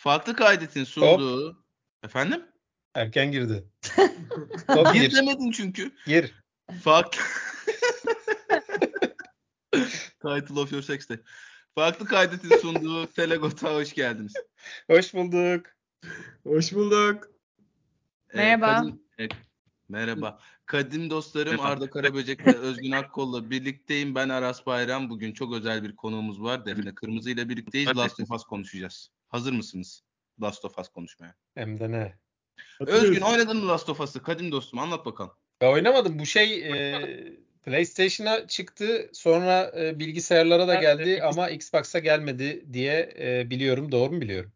Farklı kaydetin sunduğu... Efendim? Erken girdi. Top gir. demedin çünkü. Gir. Farklı... Title of your sex day. Farklı kaydetin sunduğu Telegot'a hoş geldiniz. Hoş bulduk. Hoş bulduk. Ee, merhaba. Kadim, e, merhaba. Kadim dostlarım. Arda Karaböcek ve Özgün Akkol'la birlikteyim. Ben Aras Bayram. Bugün çok özel bir konuğumuz var. Defne Kırmızı ile birlikteyiz. Last of Us konuşacağız. Hazır mısınız Last of Us konuşmaya? Hem de ne? Özgün oynadın mı Last of Us'ı? Kadim dostum anlat bakalım. Ben oynamadım. Bu şey e, PlayStation'a çıktı. Sonra e, bilgisayarlara da geldi ama Xbox'a gelmedi diye e, biliyorum. Doğru mu biliyorum?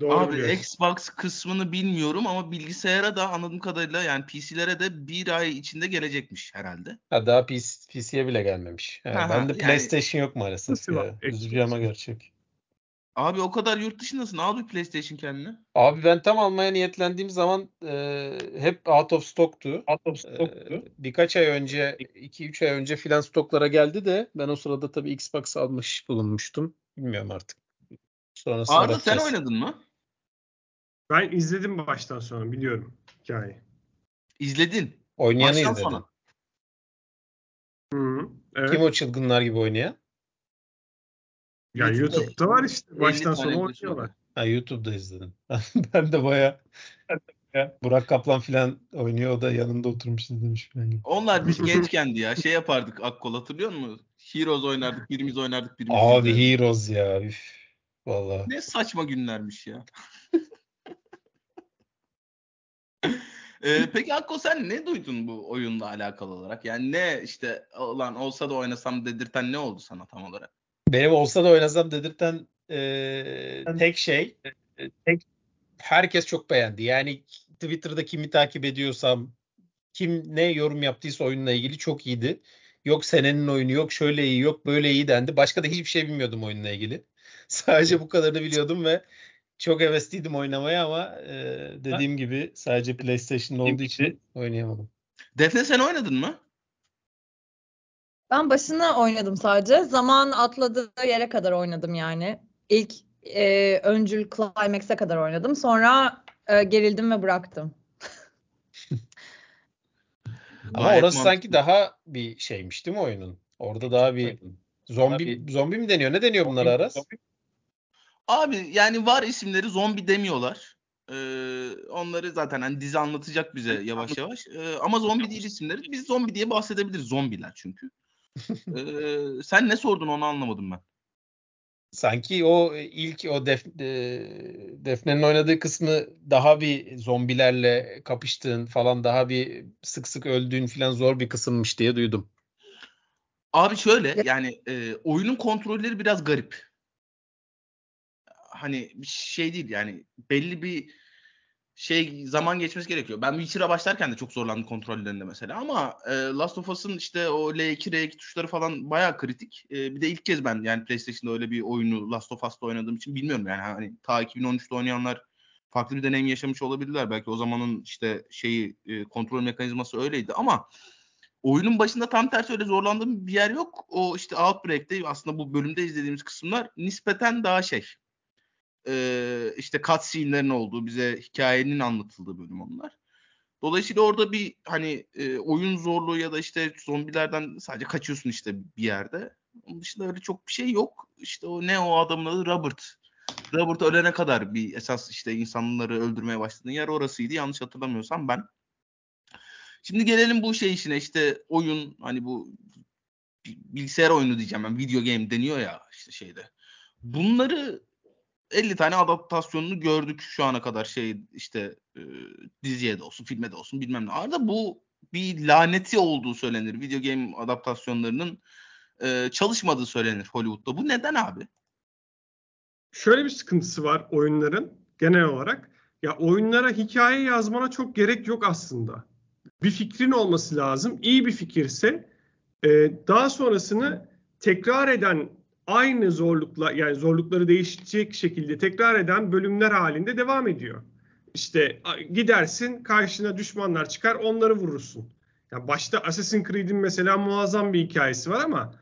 Doğru Abi biliyorsun. Xbox kısmını bilmiyorum ama bilgisayara da anladığım kadarıyla yani PC'lere de bir ay içinde gelecekmiş herhalde. Ha daha PC, PC'ye bile gelmemiş. Yani ha, ben de PlayStation yani, yok maalesef ya. Üzücü ama gerçek. Abi o kadar yurt dışındasın. Al bir PlayStation kendine. Abi ben tam almaya niyetlendiğim zaman e, hep out of stock'tu. Out of stock'tu. E, birkaç ay önce, 2-3 ay önce filan stoklara geldi de ben o sırada tabii Xbox almış bulunmuştum. Bilmiyorum artık. Sonrası Arda sen oynadın mı? Ben izledim baştan sona biliyorum hikayeyi. İzledin. Oynayanı baştan izledin. Sonra. Hı, evet. Kim o çılgınlar gibi oynayan? Ya YouTube'da, YouTube'da var işte. Baştan sona oynuyorlar. Ha YouTube'da izledim. ben de baya Burak Kaplan filan oynuyor o da yanında oturmuş izlemiş gibi. Onlar biz gençkendi ya. Şey yapardık Akkol hatırlıyor musun? Heroes oynardık, birimiz oynardık, birimiz Abi izlerdik. Heroes ya. Üf. Vallahi. Ne saçma günlermiş ya. ee, peki Akko sen ne duydun bu oyunla alakalı olarak? Yani ne işte olan olsa da oynasam dedirten ne oldu sana tam olarak? Benim olsa da oynasam dedirten e, tek şey tek herkes çok beğendi. Yani Twitter'da kimi takip ediyorsam kim ne yorum yaptıysa oyunla ilgili çok iyiydi. Yok senenin oyunu yok şöyle iyi yok böyle iyi dendi. Başka da hiçbir şey bilmiyordum oyunla ilgili. Sadece bu kadarını biliyordum ve çok hevesliydim oynamaya ama e, dediğim ha? gibi sadece PlayStation'da olduğu için oynayamadım. Defne sen oynadın mı? Ben başını oynadım sadece. Zaman atladığı yere kadar oynadım yani. İlk e, öncül climax'e kadar oynadım. Sonra e, gerildim ve bıraktım. Ama orası sanki daha bir şeymiş değil mi oyunun? Orada daha bir zombi zombi mi deniyor? Ne deniyor bunlara Aras? Abi yani var isimleri zombi demiyorlar. Ee, onları zaten hani dizi anlatacak bize yavaş yavaş. Ee, ama zombi değil isimleri. Biz zombi diye bahsedebiliriz. Zombiler çünkü. Ee, sen ne sordun onu anlamadım ben. Sanki o ilk o Def, e, Defne'nin oynadığı kısmı daha bir zombilerle kapıştığın falan daha bir sık sık öldüğün falan zor bir kısımmış diye duydum. Abi şöyle yani e, oyunun kontrolleri biraz garip hani bir şey değil yani belli bir şey zaman geçmesi gerekiyor. Ben Witcher'a başlarken de çok zorlandım kontrollerinde mesela ama e, Last of Us'ın işte o L2, R2 tuşları falan bayağı kritik. E, bir de ilk kez ben yani PlayStation'da öyle bir oyunu Last of Us'ta oynadığım için bilmiyorum yani hani ta 2013'te oynayanlar farklı bir deneyim yaşamış olabilirler. Belki o zamanın işte şeyi e, kontrol mekanizması öyleydi ama oyunun başında tam tersi öyle zorlandığım bir yer yok. O işte Outbreak'te aslında bu bölümde izlediğimiz kısımlar nispeten daha şey e, işte cutscene'lerin olduğu, bize hikayenin anlatıldığı bölüm onlar. Dolayısıyla orada bir hani e, oyun zorluğu ya da işte zombilerden sadece kaçıyorsun işte bir yerde. Onun dışında öyle çok bir şey yok. İşte o ne o adamın adı Robert. Robert ölene kadar bir esas işte insanları öldürmeye başladığın yer orasıydı. Yanlış hatırlamıyorsam ben. Şimdi gelelim bu şey işine işte oyun hani bu bilgisayar oyunu diyeceğim ben video game deniyor ya işte şeyde. Bunları 50 tane adaptasyonunu gördük şu ana kadar şey işte e, diziye de olsun filme de olsun bilmem ne. Arada bu bir laneti olduğu söylenir. Video game adaptasyonlarının e, çalışmadığı söylenir Hollywood'da. Bu neden abi? Şöyle bir sıkıntısı var oyunların genel olarak. Ya oyunlara hikaye yazmana çok gerek yok aslında. Bir fikrin olması lazım. İyi bir fikirse e, daha sonrasını tekrar eden aynı zorlukla yani zorlukları değişecek şekilde tekrar eden bölümler halinde devam ediyor. İşte gidersin karşına düşmanlar çıkar onları vurursun. Ya başta Assassin's Creed'in mesela muazzam bir hikayesi var ama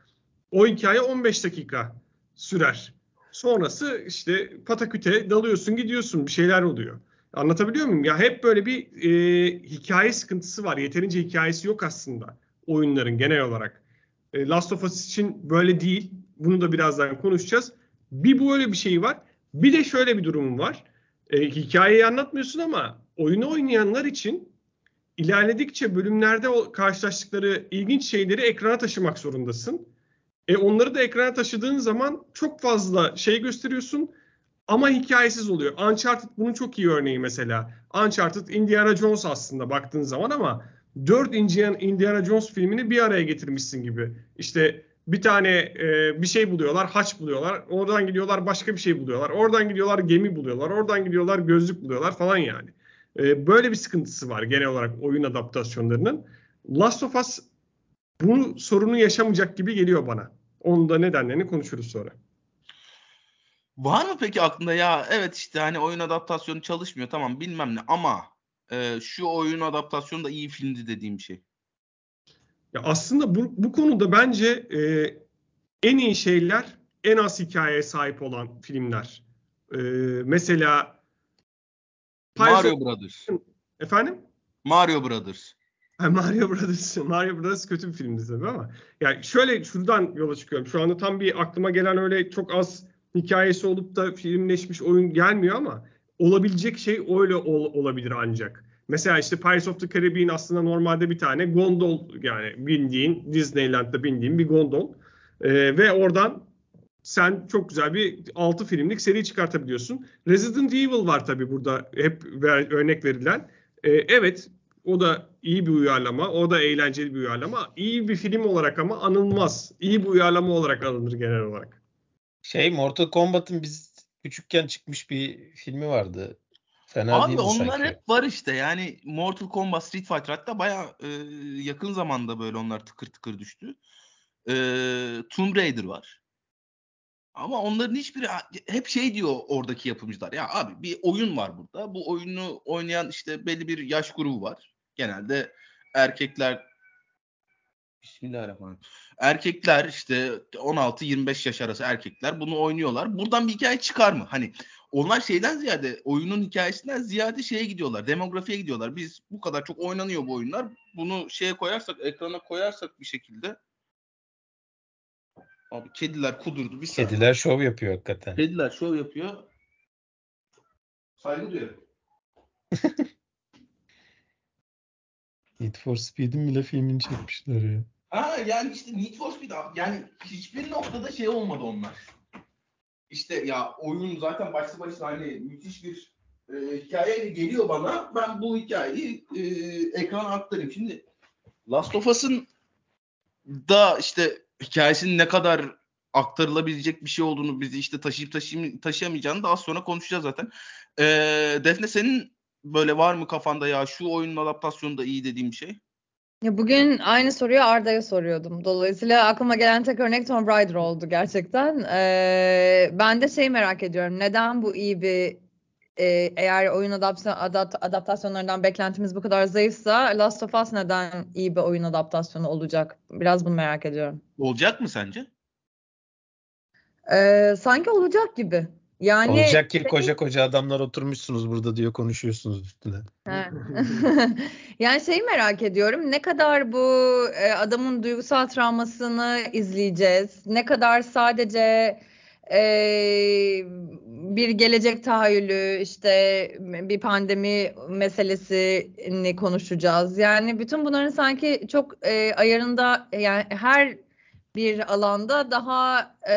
o hikaye 15 dakika sürer. Sonrası işte pataküte dalıyorsun gidiyorsun bir şeyler oluyor. Anlatabiliyor muyum? Ya hep böyle bir e, hikaye sıkıntısı var. Yeterince hikayesi yok aslında oyunların genel olarak. E, Last of Us için böyle değil. Bunu da birazdan konuşacağız. Bir bu öyle bir şey var. Bir de şöyle bir durum var. E, hikayeyi anlatmıyorsun ama oyunu oynayanlar için ilerledikçe bölümlerde o karşılaştıkları ilginç şeyleri ekrana taşımak zorundasın. E onları da ekrana taşıdığın zaman çok fazla şey gösteriyorsun ama hikayesiz oluyor. Uncharted bunun çok iyi örneği mesela. Uncharted Indiana Jones aslında baktığın zaman ama 4 Indiana, Jones filmini bir araya getirmişsin gibi. İşte bir tane e, bir şey buluyorlar, haç buluyorlar. Oradan gidiyorlar başka bir şey buluyorlar. Oradan gidiyorlar gemi buluyorlar. Oradan gidiyorlar gözlük buluyorlar falan yani. E, böyle bir sıkıntısı var genel olarak oyun adaptasyonlarının. Last of Us bu sorunu yaşamayacak gibi geliyor bana. Onun da nedenlerini konuşuruz sonra. Var mı peki aklında ya evet işte hani oyun adaptasyonu çalışmıyor tamam bilmem ne ama e, şu oyun adaptasyonu da iyi filmdi dediğim şey. Ya aslında bu, bu konuda bence e, en iyi şeyler en az hikayeye sahip olan filmler. E, mesela Mario Brothers. Efendim? Mario Brothers. Mario Brothers, Mario Brothers kötü bir filmdi tabii ama. Yani şöyle şuradan yola çıkıyorum. Şu anda tam bir aklıma gelen öyle çok az hikayesi olup da filmleşmiş oyun gelmiyor ama olabilecek şey öyle ol, olabilir ancak. Mesela işte Pirates of the Caribbean aslında normalde bir tane gondol yani bindiğin Disneyland'da bindiğin bir gondol. Ee, ve oradan sen çok güzel bir 6 filmlik seri çıkartabiliyorsun. Resident Evil var tabii burada hep ver, örnek verilen. Ee, evet o da iyi bir uyarlama. O da eğlenceli bir uyarlama. İyi bir film olarak ama anılmaz. İyi bir uyarlama olarak alınır genel olarak. Şey Mortal Kombat'ın biz küçükken çıkmış bir filmi vardı. Fena Abi onlar sanki. hep var işte. Yani Mortal Kombat, Street Fighter hatta baya e, yakın zamanda böyle onlar tıkır tıkır düştü. E, Tomb Raider var. Ama onların hiçbiri hep şey diyor oradaki yapımcılar. Ya abi bir oyun var burada. Bu oyunu oynayan işte belli bir yaş grubu var. Genelde erkekler Bismillahirrahmanirrahim. Erkekler işte 16-25 yaş arası erkekler bunu oynuyorlar. Buradan bir hikaye çıkar mı? Hani onlar şeyden ziyade oyunun hikayesinden ziyade şeye gidiyorlar. Demografiye gidiyorlar. Biz bu kadar çok oynanıyor bu oyunlar. Bunu şeye koyarsak, ekrana koyarsak bir şekilde Abi kediler kudurdu. Bir kediler şov yapıyor hakikaten. Kediler şov yapıyor. Saygı duyuyorum. Need for Speed'in bile filmini çekmişler ya. Ha yani işte Need for Speed yani hiçbir noktada şey olmadı onlar. İşte ya oyun zaten başlı başına hani müthiş bir e, hikayeyle geliyor bana. Ben bu hikayeyi e, ekrana aktarayım. Şimdi Last of Us'ın da işte hikayesinin ne kadar aktarılabilecek bir şey olduğunu bizi işte taşıyıp taşıyım, taşıyamayacağını da az sonra konuşacağız zaten. E, Defne senin böyle var mı kafanda ya şu oyunun adaptasyonu da iyi dediğim şey? Ya bugün aynı soruyu Arda'ya soruyordum. Dolayısıyla aklıma gelen tek örnek Tomb Raider oldu gerçekten. Ee, ben de şey merak ediyorum. Neden bu iyi bir e, eğer oyun adaptasyon, adapt, adaptasyonlarından beklentimiz bu kadar zayıfsa Last of Us neden iyi bir oyun adaptasyonu olacak? Biraz bunu merak ediyorum. Olacak mı sence? Ee, sanki olacak gibi. Yani Olacak ki koca koca adamlar oturmuşsunuz burada diyor konuşuyorsunuz üstüne. yani şeyi merak ediyorum. Ne kadar bu e, adamın duygusal travmasını izleyeceğiz? Ne kadar sadece e, bir gelecek tahayyülü işte bir pandemi meselesini konuşacağız. Yani bütün bunların sanki çok e, ayarında yani her bir alanda daha e,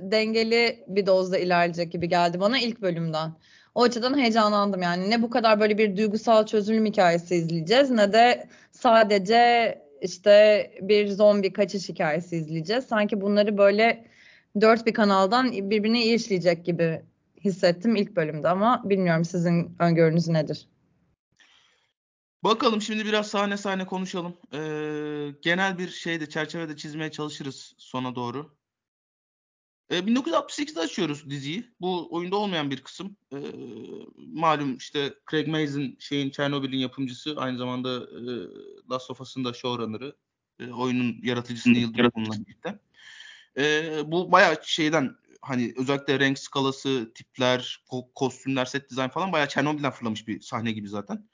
dengeli bir dozda ilerleyecek gibi geldi bana ilk bölümden. O açıdan heyecanlandım yani. Ne bu kadar böyle bir duygusal çözülüm hikayesi izleyeceğiz ne de sadece işte bir zombi kaçış hikayesi izleyeceğiz. Sanki bunları böyle dört bir kanaldan birbirine iyi işleyecek gibi hissettim ilk bölümde ama bilmiyorum sizin öngörünüz nedir? Bakalım şimdi biraz sahne sahne konuşalım. Ee, genel bir şeyde çerçevede çizmeye çalışırız sona doğru. Ee, 1968'de açıyoruz diziyi. Bu oyunda olmayan bir kısım. Ee, malum işte Craig Mazin şeyin Chernobyl'in yapımcısı aynı zamanda e, Last of Us'ın da showrunner'ı. E, oyunun yaratıcısı Neil Druckmann'la birlikte. E, bu bayağı şeyden hani özellikle renk skalası, tipler, ko- kostümler, set dizayn falan bayağı Çernobil'den fırlamış bir sahne gibi zaten.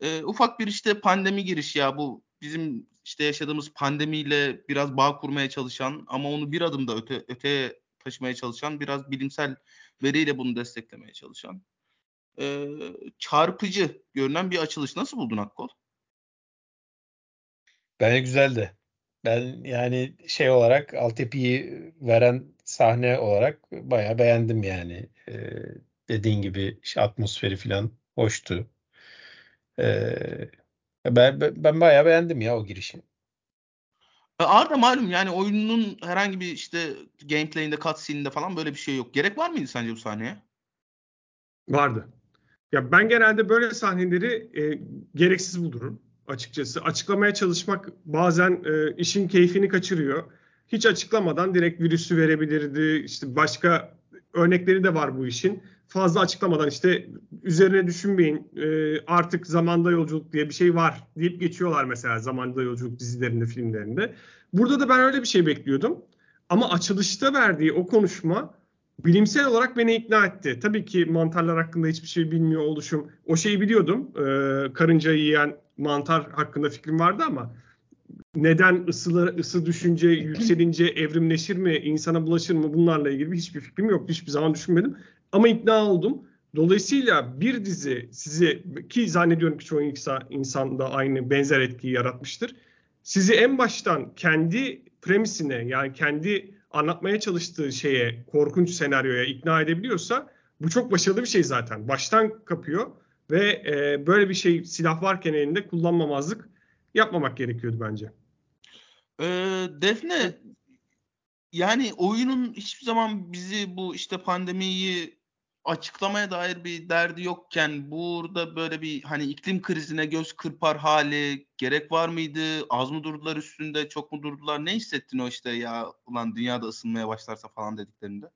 Ee, ufak bir işte pandemi giriş ya bu bizim işte yaşadığımız pandemiyle biraz bağ kurmaya çalışan ama onu bir adım da öte, öteye taşımaya çalışan biraz bilimsel veriyle bunu desteklemeye çalışan e, çarpıcı görünen bir açılış. Nasıl buldun Akkol? Bence güzeldi. Ben yani şey olarak altyapıyı veren sahne olarak bayağı beğendim yani. Ee, dediğin gibi işte atmosferi falan hoştu. Ee, ben, ben bayağı beğendim ya o girişi. E, Arda malum yani oyunun herhangi bir işte gameplay'inde, cutscene'inde falan böyle bir şey yok. Gerek var mıydı sence bu sahneye? Vardı. Ya ben genelde böyle sahneleri e, gereksiz bulurum açıkçası. Açıklamaya çalışmak bazen e, işin keyfini kaçırıyor. Hiç açıklamadan direkt virüsü verebilirdi. İşte başka örnekleri de var bu işin. Fazla açıklamadan işte üzerine düşünmeyin e, artık zamanda yolculuk diye bir şey var deyip geçiyorlar mesela zamanda yolculuk dizilerinde, filmlerinde. Burada da ben öyle bir şey bekliyordum. Ama açılışta verdiği o konuşma bilimsel olarak beni ikna etti. Tabii ki mantarlar hakkında hiçbir şey bilmiyor oluşum. O şeyi biliyordum. Ee, karınca yiyen mantar hakkında fikrim vardı ama neden ısılar, ısı düşünce yükselince evrimleşir mi, insana bulaşır mı bunlarla ilgili hiçbir fikrim yoktu. Hiçbir zaman düşünmedim. Ama ikna oldum. Dolayısıyla bir dizi sizi ki zannediyorum ki çoğu insan da aynı benzer etkiyi yaratmıştır. Sizi en baştan kendi premisine yani kendi anlatmaya çalıştığı şeye, korkunç senaryoya ikna edebiliyorsa bu çok başarılı bir şey zaten. Baştan kapıyor ve e, böyle bir şey silah varken elinde kullanmamazlık yapmamak gerekiyordu bence. Ee, Defne yani oyunun hiçbir zaman bizi bu işte pandemiyi açıklamaya dair bir derdi yokken burada böyle bir hani iklim krizine göz kırpar hali gerek var mıydı? Az mı durdular üstünde? Çok mu durdular? Ne hissettin o işte ya ulan dünyada ısınmaya başlarsa falan dediklerinde?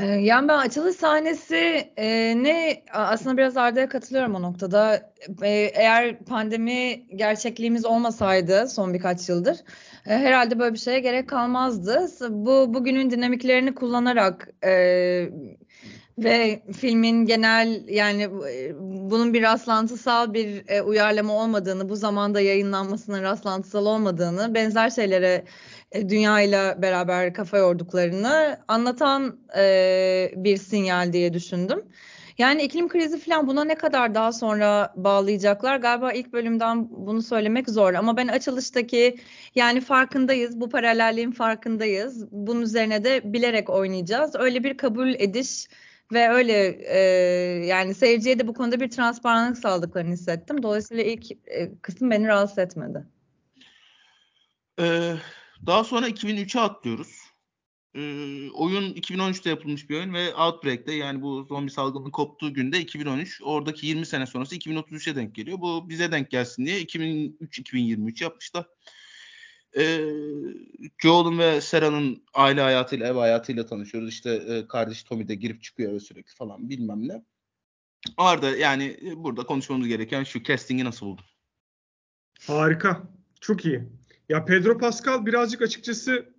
Ee, yani ben açılış sahnesi e, ne aslında biraz Arda'ya katılıyorum o noktada. E, eğer pandemi gerçekliğimiz olmasaydı son birkaç yıldır e, herhalde böyle bir şeye gerek kalmazdı. Bu bugünün dinamiklerini kullanarak e, ve filmin genel yani e, bunun bir rastlantısal bir e, uyarlama olmadığını, bu zamanda yayınlanmasının rastlantısal olmadığını, benzer şeylere e, dünya ile beraber kafa yorduklarını anlatan e, bir sinyal diye düşündüm. Yani iklim krizi falan buna ne kadar daha sonra bağlayacaklar? Galiba ilk bölümden bunu söylemek zor ama ben açılıştaki yani farkındayız, bu paralelliğin farkındayız. Bunun üzerine de bilerek oynayacağız. Öyle bir kabul ediş ve öyle e, yani seyirciye de bu konuda bir transparanlık sağladıklarını hissettim. Dolayısıyla ilk e, kısım beni rahatsız etmedi. Ee, daha sonra 2003'e atlıyoruz. Ee, oyun 2013'te yapılmış bir oyun ve Outbreak'te yani bu zombi salgının koptuğu günde 2013 oradaki 20 sene sonrası 2033'e denk geliyor. Bu bize denk gelsin diye 2003-2023 yapmışlar. Ee, Joel'un ve Sarah'ın aile hayatıyla, ev hayatıyla tanışıyoruz. İşte e, kardeş Tommy de girip çıkıyor eve sürekli falan bilmem ne. Arda yani e, burada konuşmamız gereken şu casting'i nasıl buldun? Harika. Çok iyi. Ya Pedro Pascal birazcık açıkçası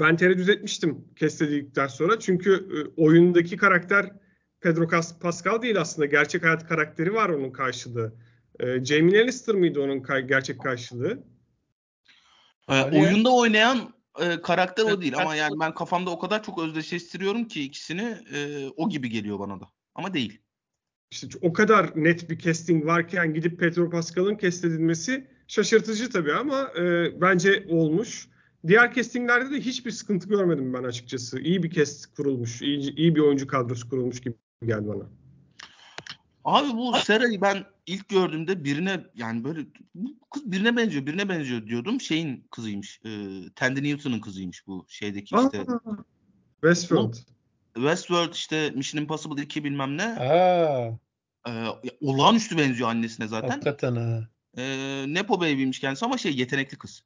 ben tereddüt etmiştim kestedildikten sonra. Çünkü e, oyundaki karakter Pedro Pascal değil aslında. Gerçek hayat karakteri var onun karşılığı. E, Jamie Lannister mıydı onun ka- gerçek karşılığı? Ee, oyunda oynayan e, karakter o değil ama yani ben kafamda o kadar çok özdeşleştiriyorum ki ikisini e, o gibi geliyor bana da. Ama değil. İşte o kadar net bir casting varken gidip Pedro Pascal'ın cast edilmesi şaşırtıcı tabii ama e, bence olmuş. Diğer castinglerde de hiçbir sıkıntı görmedim ben açıkçası. İyi bir cast kurulmuş, iyi, iyi bir oyuncu kadrosu kurulmuş gibi geldi bana. Abi bu Sera'yı ben ilk gördüğümde birine yani böyle bu kız birine benziyor, birine benziyor diyordum. Şeyin kızıymış. E, Tandy Newton'un kızıymış bu şeydeki işte. Aa, Westworld. Westworld işte Mission Impossible 2 bilmem ne. Aa, E, olağanüstü benziyor annesine zaten. hakikaten ha. E, Nepo Baby'ymiş kendisi ama şey yetenekli kız.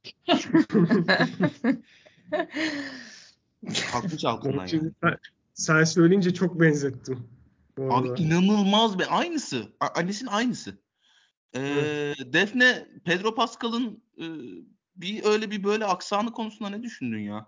Kalkmış altından yani. sen, söyleyince çok benzettim. Abi inanılmaz be. Aynısı. A- annesinin aynısı. Ee, Evet. Defne Pedro Pascal'ın e, bir öyle bir böyle aksanı konusunda ne düşündün ya?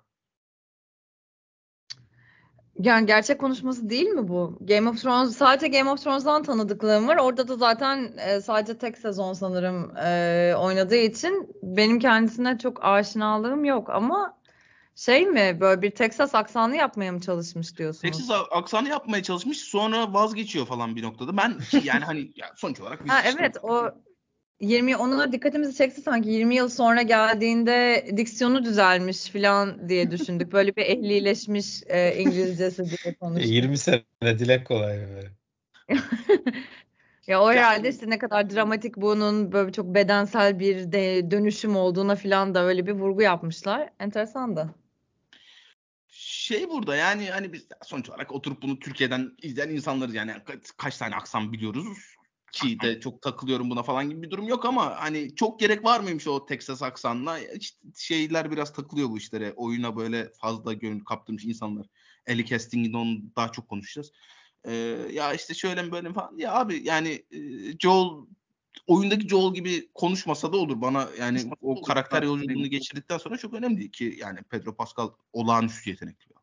Yani gerçek konuşması değil mi bu? Game of Thrones sadece Game of Thrones'dan tanıdıklığım var. Orada da zaten e, sadece tek sezon sanırım e, oynadığı için benim kendisine çok aşinalığım yok ama şey mi böyle bir Texas aksanı yapmaya mı çalışmış diyorsunuz? Texas aksanı yapmaya çalışmış sonra vazgeçiyor falan bir noktada. Ben yani hani ya sonuç olarak ha, evet o 20 ona dikkatimizi çekti sanki 20 yıl sonra geldiğinde diksiyonu düzelmiş falan diye düşündük. Böyle bir ehlileşmiş e, İngilizcesi diye konuştuk. 20 sene dilek kolay böyle. ya o herhalde işte ne kadar dramatik bunun böyle çok bedensel bir de dönüşüm olduğuna falan da öyle bir vurgu yapmışlar. Enteresan da. Şey burada yani hani biz sonuç olarak oturup bunu Türkiye'den izleyen insanlarız yani kaç tane aksan biliyoruz ki de çok takılıyorum buna falan gibi bir durum yok ama hani çok gerek var mıymış o Texas aksanla? İşte şeyler biraz takılıyor bu işlere. Oyuna böyle fazla gönül kaptırmış insanlar. Eli Casting'in onu daha çok konuşacağız. Ee, ya işte şöyle mi böyle mi falan. Ya abi yani e, Joel oyundaki Joel gibi konuşmasa da olur bana yani o karakter yolculuğunu geçirdikten sonra çok önemli ki yani Pedro Pascal olağanüstü yetenekli.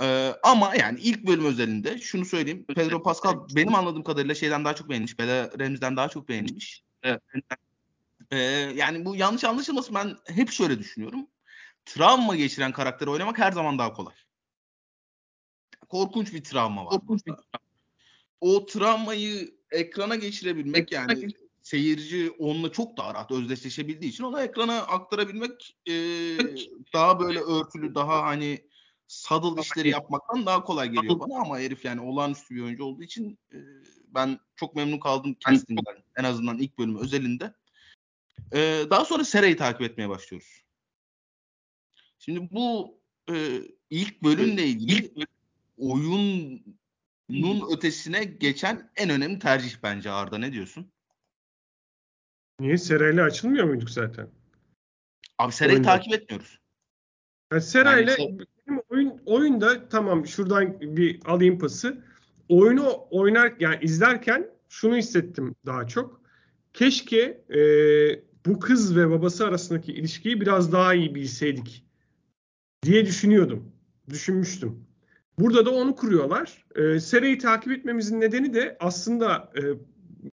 Ee, ama yani ilk bölüm özelinde şunu söyleyeyim. Pedro Pascal benim anladığım kadarıyla şeyden daha çok beğenilmiş. Bella Ramsey'den daha çok beğenilmiş. Evet. Ee, yani bu yanlış anlaşılmasın ben hep şöyle düşünüyorum. Travma geçiren karakteri oynamak her zaman daha kolay. Korkunç bir travma var. Korkunç bir O travmayı ekrana geçirebilmek yani seyirci onunla çok daha rahat özdeşleşebildiği için ona ekrana aktarabilmek e, daha böyle örtülü, daha hani saddle işleri yapmaktan daha kolay geliyor bana ama herif yani olağanüstü bir oyuncu olduğu için e, ben çok memnun kaldım castingden. En azından ilk bölümü özelinde. E, daha sonra Sera'yı takip etmeye başlıyoruz. Şimdi bu e, ilk bölümle ilgili oyunun ötesine geçen en önemli tercih bence Arda ne diyorsun? Niye Sera'yla açılmıyor muyduk zaten? Abi Sera'yı takip etmiyoruz. Yani Sera'yla yani oyunda tamam şuradan bir alayım pası. Oyunu oynar yani izlerken şunu hissettim daha çok. Keşke e, bu kız ve babası arasındaki ilişkiyi biraz daha iyi bilseydik diye düşünüyordum. Düşünmüştüm. Burada da onu kuruyorlar. E, Sera'yı takip etmemizin nedeni de aslında e,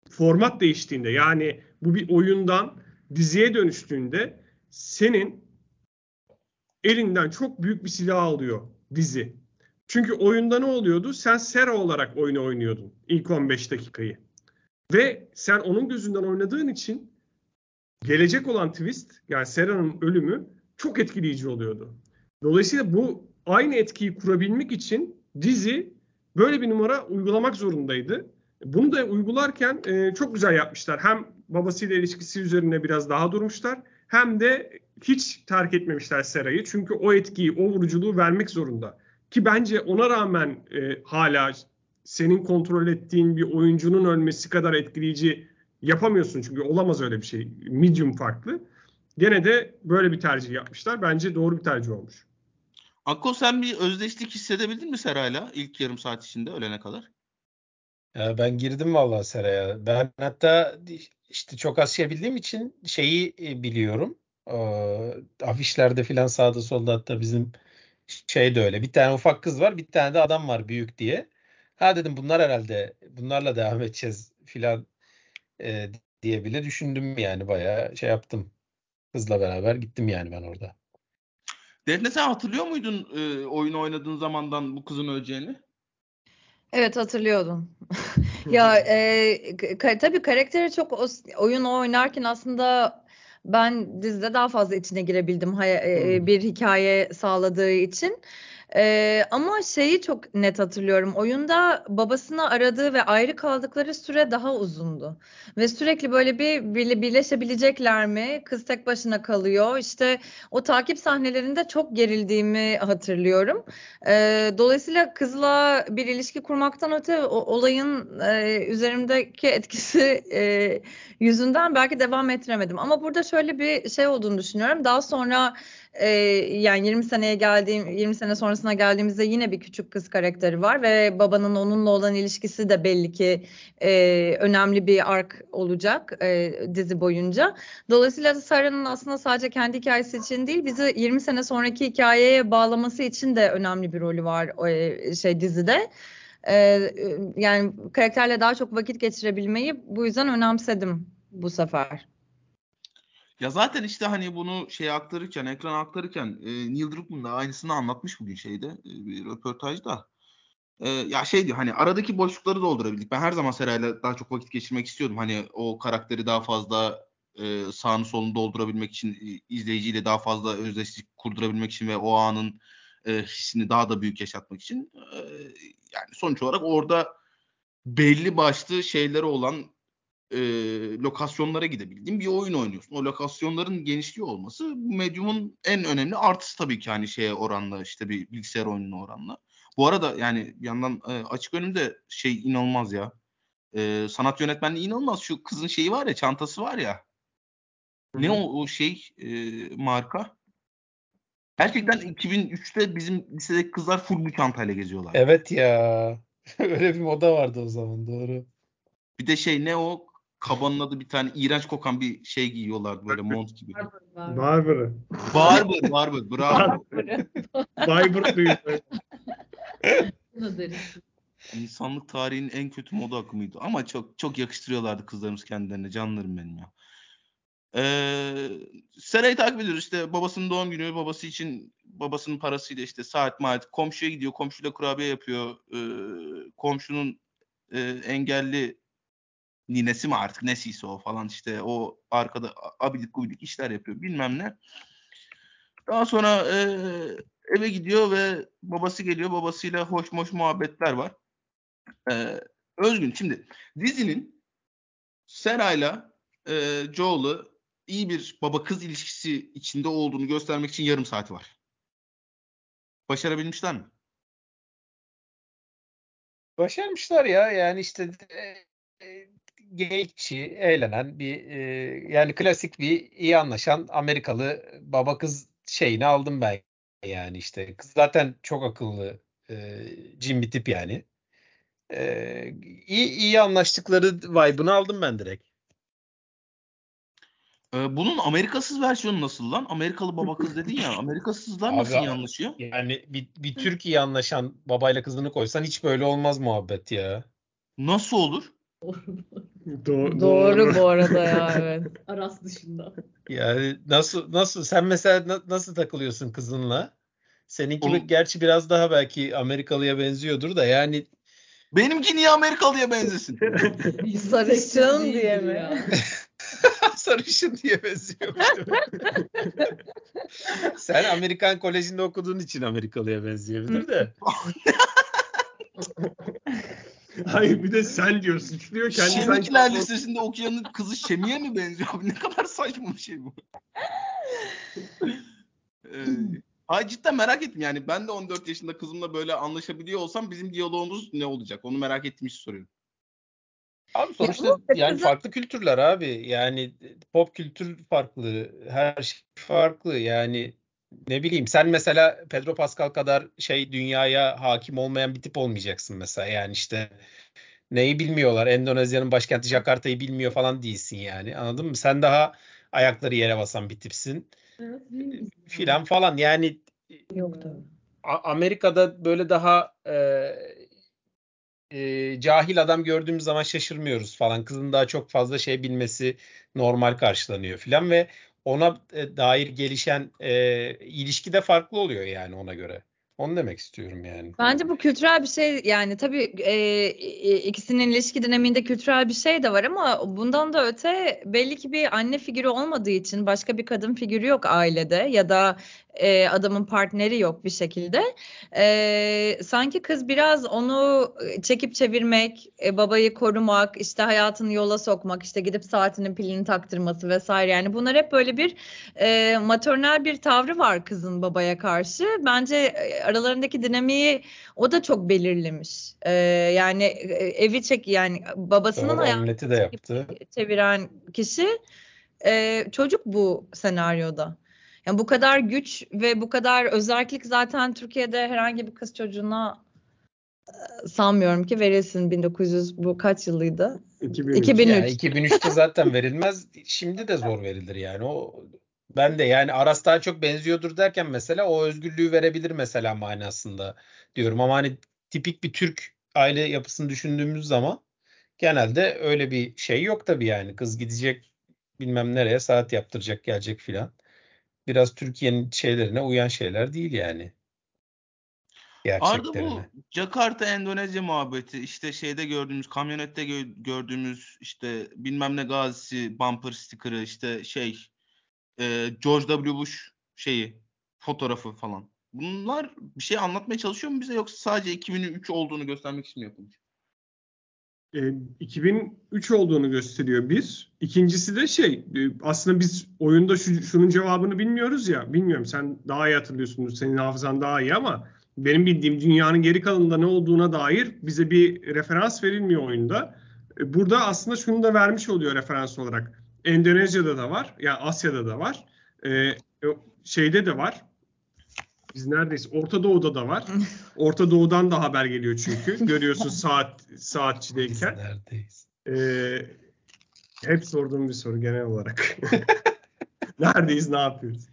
format değiştiğinde yani bu bir oyundan diziye dönüştüğünde senin elinden çok büyük bir silah alıyor dizi. Çünkü oyunda ne oluyordu? Sen Sera olarak oyunu oynuyordun ilk 15 dakikayı. Ve sen onun gözünden oynadığın için gelecek olan twist yani Sera'nın ölümü çok etkileyici oluyordu. Dolayısıyla bu aynı etkiyi kurabilmek için dizi böyle bir numara uygulamak zorundaydı. Bunu da uygularken e, çok güzel yapmışlar. Hem babasıyla ilişkisi üzerine biraz daha durmuşlar hem de hiç terk etmemişler Sera'yı. Çünkü o etkiyi, o vuruculuğu vermek zorunda. Ki bence ona rağmen e, hala senin kontrol ettiğin bir oyuncunun ölmesi kadar etkileyici yapamıyorsun. Çünkü olamaz öyle bir şey. Medium farklı. Gene de böyle bir tercih yapmışlar. Bence doğru bir tercih olmuş. Akko sen bir özdeşlik hissedebildin mi Sera'yla ilk yarım saat içinde ölene kadar? Ya ben girdim vallahi Sera'ya. Ben hatta işte çok az şey bildiğim için şeyi e, biliyorum. Ee, afişlerde filan sağda solda hatta bizim şey de öyle. Bir tane ufak kız var, bir tane de adam var büyük diye. Ha dedim bunlar herhalde bunlarla devam edeceğiz filan e, diye bile düşündüm yani bayağı şey yaptım. Kızla beraber gittim yani ben orada. Defne sen hatırlıyor muydun e, oyunu oynadığın zamandan bu kızın öleceğini? Evet hatırlıyordum. ya e, ka- tabii karakteri çok oyun oynarken aslında ben dizide daha fazla içine girebildim e, bir hikaye sağladığı için. Ee, ama şeyi çok net hatırlıyorum. Oyunda babasını aradığı ve ayrı kaldıkları süre daha uzundu. Ve sürekli böyle bir birleşebilecekler mi? Kız tek başına kalıyor. İşte o takip sahnelerinde çok gerildiğimi hatırlıyorum. Ee, dolayısıyla kızla bir ilişki kurmaktan öte o, olayın e, üzerimdeki etkisi e, yüzünden belki devam ettiremedim. Ama burada şöyle bir şey olduğunu düşünüyorum. Daha sonra e, yani 20 seneye geldiğim 20 sene sonrasına geldiğimizde yine bir küçük kız karakteri var ve babanın onunla olan ilişkisi de belli ki e, önemli bir ark olacak e, dizi boyunca. Dolayısıyla Sarah'ın aslında sadece kendi hikayesi için değil bizi 20 sene sonraki hikayeye bağlaması için de önemli bir rolü var e, şey dizide. E, yani karakterle daha çok vakit geçirebilmeyi bu yüzden önemsedim bu sefer. Ya zaten işte hani bunu şey aktarırken, ekran aktarırken e, Neil Druckmann da aynısını anlatmış bugün şeyde e, bir röportajda. E, ya şey diyor hani aradaki boşlukları doldurabildik. Ben her zaman Seray'la daha çok vakit geçirmek istiyordum. Hani o karakteri daha fazla e, sağını solunu doldurabilmek için, izleyiciyle daha fazla özdeşlik kurdurabilmek için ve o anın e, hissini daha da büyük yaşatmak için. E, yani sonuç olarak orada belli başlı şeyleri olan e, lokasyonlara gidebildiğin bir oyun oynuyorsun. O lokasyonların genişliği olması Medium'un en önemli artısı tabii ki hani şeye oranla işte bir bilgisayar oyununa oranla. Bu arada yani yandan e, açık önümde şey inanılmaz ya. E, sanat yönetmenliği inanılmaz. Şu kızın şeyi var ya çantası var ya. Hı-hı. Ne o, o şey e, marka? Gerçekten 2003'te bizim lisedeki kızlar full bu çantayla geziyorlar. Evet ya. Öyle bir moda vardı o zaman doğru. Bir de şey ne o kabanın adı bir tane iğrenç kokan bir şey giyiyorlardı böyle mont gibi. Barbar'ı. Barbar, Barbar, bravo. Barbar duyuyor. İnsanlık tarihinin en kötü moda akımıydı. Ama çok çok yakıştırıyorlardı kızlarımız kendilerine. Canlarım benim ya. Ee, Sera'yı takip ediyoruz. İşte babasının doğum günü. Babası için babasının parasıyla işte saat maat. Komşuya gidiyor. Komşuyla kurabiye yapıyor. Ee, komşunun e, engelli ninesi mi artık nesiyse o falan işte o arkada abidik gubidik işler yapıyor bilmem ne. Daha sonra e, eve gidiyor ve babası geliyor. Babasıyla hoş hoş muhabbetler var. E, Özgün şimdi dizinin Sera'yla e, Joel'ı iyi bir baba kız ilişkisi içinde olduğunu göstermek için yarım saati var. Başarabilmişler mi? Başarmışlar ya yani işte geyikçi, eğlenen bir e, yani klasik bir iyi anlaşan Amerikalı baba kız şeyini aldım ben yani işte kız zaten çok akıllı e, cin bir tip yani. E, iyi, iyi anlaştıkları vibe'ını aldım ben direkt. Ee, bunun Amerikasız versiyonu nasıl lan? Amerikalı baba kız dedin ya. Amerikasızlar nasıl iyi anlaşıyor? Yani bir, bir Türk iyi anlaşan babayla kızını koysan hiç böyle olmaz muhabbet ya. Nasıl olur? Do- doğru bu arada ya evet. Aras dışında. Yani nasıl nasıl sen mesela na- nasıl takılıyorsun kızınla? Seninki Oğlum, gerçi biraz daha belki Amerikalıya benziyordur da yani Benimki niye Amerikalıya benzesin? Sarışın diye mi? Sarışın diye benziyormuş. Sen Amerikan Koleji'nde okuduğun için Amerikalıya benzeyebilir de. Hayır bir de sen diyorsun. Suçluyor kendi Şemikler Lisesi'nde okuyanın kızı Şemi'ye mi benziyor abi? Ne kadar saçma bir şey bu. ee, Ay cidden merak ettim yani. Ben de 14 yaşında kızımla böyle anlaşabiliyor olsam bizim diyalogumuz ne olacak? Onu merak ettim hiç soruyorum. Abi sonuçta ya, yani kızı... farklı kültürler abi. Yani pop kültür farklı, her şey farklı. Yani ne bileyim sen mesela Pedro Pascal kadar şey dünyaya hakim olmayan bir tip olmayacaksın mesela. Yani işte neyi bilmiyorlar. Endonezya'nın başkenti Jakarta'yı bilmiyor falan değilsin yani. Anladın mı? Sen daha ayakları yere basan bir tipsin. Evet, filan falan. Yani Yok tabii. Amerika'da böyle daha e, e, cahil adam gördüğümüz zaman şaşırmıyoruz falan. Kızın daha çok fazla şey bilmesi normal karşılanıyor filan ve ona e, dair gelişen e, ilişki de farklı oluyor yani ona göre. Onu demek istiyorum yani. Bence bu kültürel bir şey yani tabii e, ikisinin ilişki dinamiğinde kültürel bir şey de var ama bundan da öte belli ki bir anne figürü olmadığı için başka bir kadın figürü yok ailede ya da e, adamın partneri yok bir şekilde. E, sanki kız biraz onu çekip çevirmek, e, babayı korumak, işte hayatını yola sokmak, işte gidip saatinin pilini taktırması vesaire. Yani bunlar hep böyle bir e, maternal bir tavrı var kızın babaya karşı. Bence e, aralarındaki dinamiği o da çok belirlemiş. E, yani e, evi çek yani babasının Doğru, hayatını de yaptı. çeviren kişi e, çocuk bu senaryoda. Yani bu kadar güç ve bu kadar özellik zaten Türkiye'de herhangi bir kız çocuğuna e, sanmıyorum ki verilsin 1900 bu kaç yıllıydı? 2003. 2003. Yani 2003'te zaten verilmez. Şimdi de zor verilir yani. O ben de yani Aras daha çok benziyordur derken mesela o özgürlüğü verebilir mesela manasında diyorum ama hani tipik bir Türk aile yapısını düşündüğümüz zaman genelde öyle bir şey yok tabii yani. Kız gidecek bilmem nereye saat yaptıracak gelecek filan. Biraz Türkiye'nin şeylerine uyan şeyler değil yani. Arda bu. Jakarta Endonezya muhabbeti işte şeyde gördüğümüz kamyonette gö- gördüğümüz işte bilmem ne gazisi bumper sticker'ı işte şey e, George W. Bush şeyi fotoğrafı falan. Bunlar bir şey anlatmaya çalışıyor mu bize yoksa sadece 2003 olduğunu göstermek için mi yapılmış? E, 2003 olduğunu gösteriyor bir. İkincisi de şey e, aslında biz oyunda şu, şunun cevabını bilmiyoruz ya. Bilmiyorum sen daha iyi hatırlıyorsundur. Senin hafızan daha iyi ama benim bildiğim dünyanın geri kalanında ne olduğuna dair bize bir referans verilmiyor oyunda. E, Burada aslında şunu da vermiş oluyor referans olarak. Endonezya'da da var. Yani Asya'da da var. E, şeyde de var. Biz neredeyiz? Orta Doğu'da da var. Orta Doğu'dan da haber geliyor çünkü. Görüyorsun saat Biz saatçideyken. neredeyiz? Ee, hep sorduğum bir soru genel olarak. Neredeyiz, ne yapıyoruz?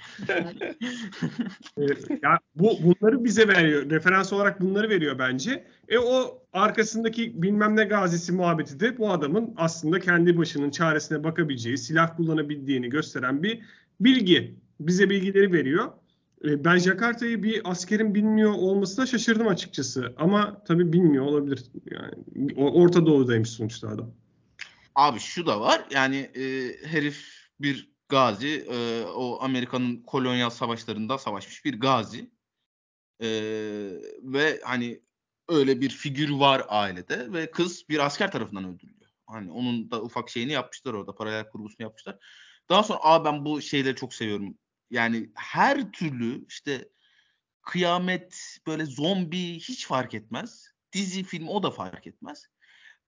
Ee, ya bu bunları bize veriyor. Referans olarak bunları veriyor bence. E o arkasındaki bilmem ne gazisi muhabbeti de bu adamın aslında kendi başının çaresine bakabileceği, silah kullanabildiğini gösteren bir bilgi. Bize bilgileri veriyor. E, Ben Jakarta'yı bir askerin bilmiyor olmasına şaşırdım açıkçası. Ama tabii bilmiyor olabilir. Yani Orta Doğu'daymış sonuçta adam. Abi şu da var yani e, herif bir gazi e, o Amerika'nın kolonyal savaşlarında savaşmış bir gazi E, ve hani öyle bir figür var ailede ve kız bir asker tarafından öldürülüyor. Hani onun da ufak şeyini yapmışlar orada paralel kurgusunu yapmışlar. Daha sonra aa ben bu şeyleri çok seviyorum. Yani her türlü işte kıyamet böyle zombi hiç fark etmez. Dizi film o da fark etmez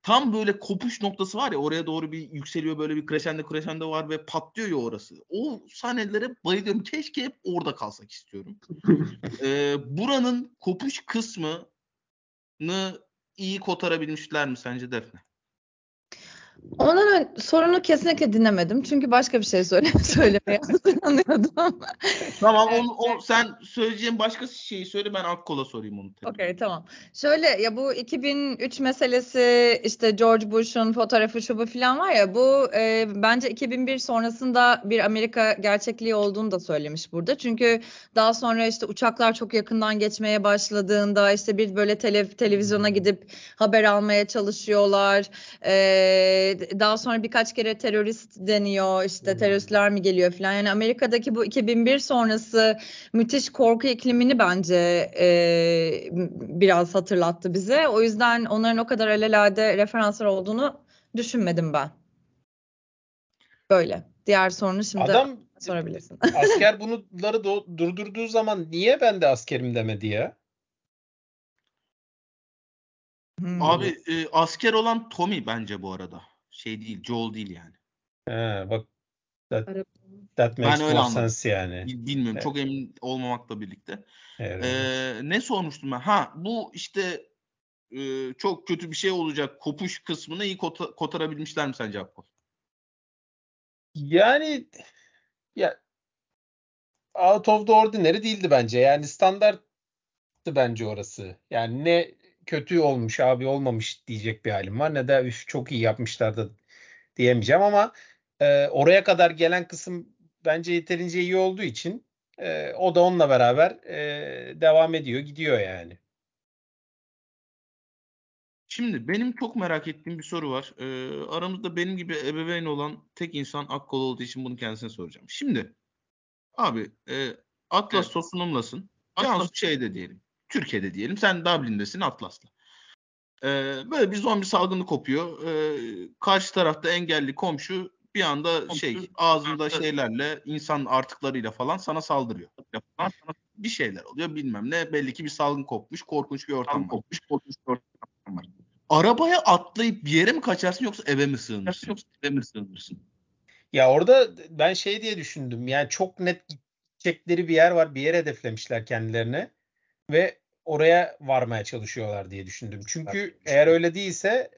tam böyle kopuş noktası var ya oraya doğru bir yükseliyor böyle bir crescendo crescendo var ve patlıyor ya orası. O sahnelere bayılıyorum. Keşke hep orada kalsak istiyorum. Ee, buranın kopuş kısmını iyi kotarabilmişler mi sence Defne? Ondan ön- sorunu kesinlikle dinlemedim. Çünkü başka bir şey söyle söylemeye hazırlanıyordum. Tamam onu, o, sen söyleyeceğin başka şeyi söyle ben Akkol'a sorayım onu. Okey tamam. Şöyle ya bu 2003 meselesi işte George Bush'un fotoğrafı şu bu falan var ya bu e, bence 2001 sonrasında bir Amerika gerçekliği olduğunu da söylemiş burada. Çünkü daha sonra işte uçaklar çok yakından geçmeye başladığında işte bir böyle tele, televizyona gidip haber almaya çalışıyorlar. E, daha sonra birkaç kere terörist deniyor işte teröristler mi geliyor falan. Yani Amerika'daki bu 2001 sonrası müthiş korku iklimini bence e, biraz hatırlattı bize. O yüzden onların o kadar alelade referanslar olduğunu düşünmedim ben. Böyle. Diğer sorunu şimdi Adam sorabilirsin. asker bunları do- durdurduğu zaman niye ben de askerim demedi ya? Hmm. Abi e, asker olan Tommy bence bu arada. Şey değil Joel değil yani. He, bak that, that makes Ben öyle more anladım. sense yani. Bil- Bilmiyorum Evet. çok emin olmamakla birlikte. Evet. Ee, ne sormuştum ben? Ha bu işte e, çok kötü bir şey olacak kopuş kısmını iyi kota- kotarabilmişler mi sence Akkol? Yani ya out of the ordinary değildi bence. Yani standarttı bence orası. Yani ne kötü olmuş abi olmamış diyecek bir halim var ne de üf çok iyi yapmışlar da diyemeyeceğim ama e, oraya kadar gelen kısım bence yeterince iyi olduğu için e, o da onunla beraber e, devam ediyor gidiyor yani. Şimdi benim çok merak ettiğim bir soru var. Ee, aramızda benim gibi ebeveyn olan tek insan Akkol olduğu için bunu kendisine soracağım. Şimdi abi e, Atlas Evet. Tosunum'lasın. Cansu şeyde diyelim. Türkiye'de diyelim. Sen Dublin'desin Atlas'la. Ee, böyle bir zombi salgını kopuyor. Ee, karşı tarafta engelli komşu bir anda şey ağzında şeylerle insan artıklarıyla falan sana saldırıyor. Falan sana bir şeyler oluyor bilmem ne. Belli ki bir salgın kopmuş. Korkunç bir ortam var. Korkunç bir ortam var. Arabaya atlayıp bir yere mi kaçarsın yoksa eve mi sığınırsın? Yoksa eve mi sığınırsın? Ya orada ben şey diye düşündüm. Yani çok net gidecekleri bir yer var. Bir yer hedeflemişler kendilerine ve oraya varmaya çalışıyorlar diye düşündüm. Çünkü eğer öyle değilse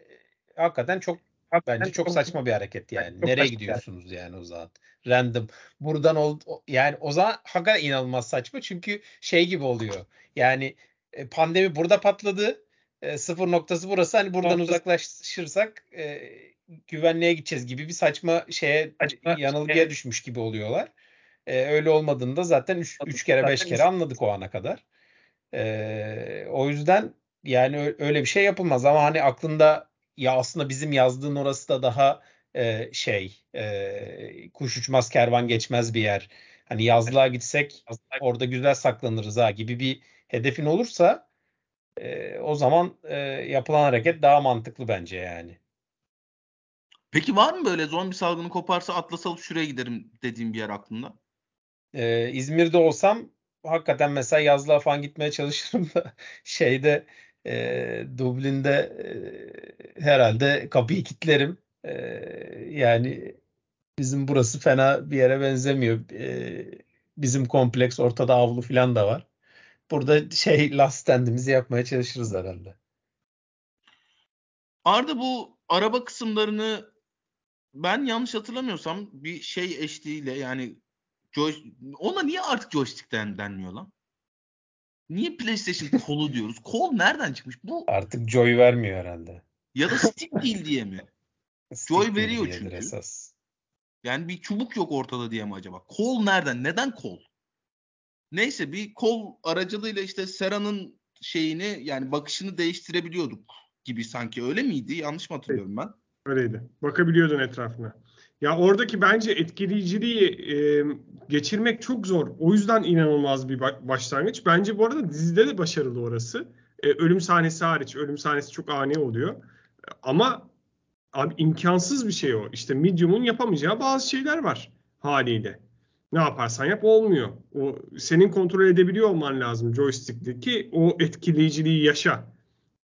hakikaten çok bence çok saçma bir hareket yani. Nereye gidiyorsunuz yani o zaman? Random. Buradan ol, yani o zaman hakikaten inanılmaz saçma çünkü şey gibi oluyor. Yani e, pandemi burada patladı. E, sıfır noktası burası. Hani buradan Noktası. uzaklaşırsak e, güvenliğe gideceğiz gibi bir saçma şeye saçma yanılgıya şey. düşmüş gibi oluyorlar. E, öyle olmadığında zaten 3 kere 5 kere anladık o ana kadar. E, o yüzden yani öyle bir şey yapılmaz ama hani aklında ya aslında bizim yazdığın orası da daha e, şey e, kuş uçmaz kervan geçmez bir yer. Hani yazlığa gitsek orada güzel saklanırız ha gibi bir hedefin olursa e, o zaman e, yapılan hareket daha mantıklı bence yani. Peki var mı böyle zombi salgını koparsa Atlas alıp şuraya giderim dediğim bir yer aklında? Ee, İzmir'de olsam hakikaten mesela yazlığa falan gitmeye çalışırım da şeyde e, Dublin'de e, herhalde kapıyı kilitlerim. E, yani bizim burası fena bir yere benzemiyor. E, bizim kompleks ortada avlu falan da var. Burada şey last standimizi yapmaya çalışırız herhalde. Arda bu araba kısımlarını ben yanlış hatırlamıyorsam bir şey eşliğiyle yani joy, ona niye artık joystick'ten denmiyor lan? Niye PlayStation kolu diyoruz? Kol nereden çıkmış? Bu artık joy vermiyor herhalde. Ya da stick değil diye mi? joy veriyor çünkü. Esas. Yani bir çubuk yok ortada diye mi acaba? Kol nereden? Neden kol? Neyse bir kol aracılığıyla işte Sera'nın şeyini yani bakışını değiştirebiliyorduk gibi sanki öyle miydi? Yanlış mı hatırlıyorum ben? Öyleydi. Bakabiliyordun etrafına. Ya oradaki bence etkileyiciliği e, geçirmek çok zor. O yüzden inanılmaz bir başlangıç. Bence bu arada dizide de başarılı orası. E, ölüm sahnesi hariç. Ölüm sahnesi çok ani oluyor. Ama abi imkansız bir şey o. İşte Medium'un yapamayacağı bazı şeyler var haliyle. Ne yaparsan yap olmuyor. O senin kontrol edebiliyor olman lazım joystick'teki o etkileyiciliği yaşa.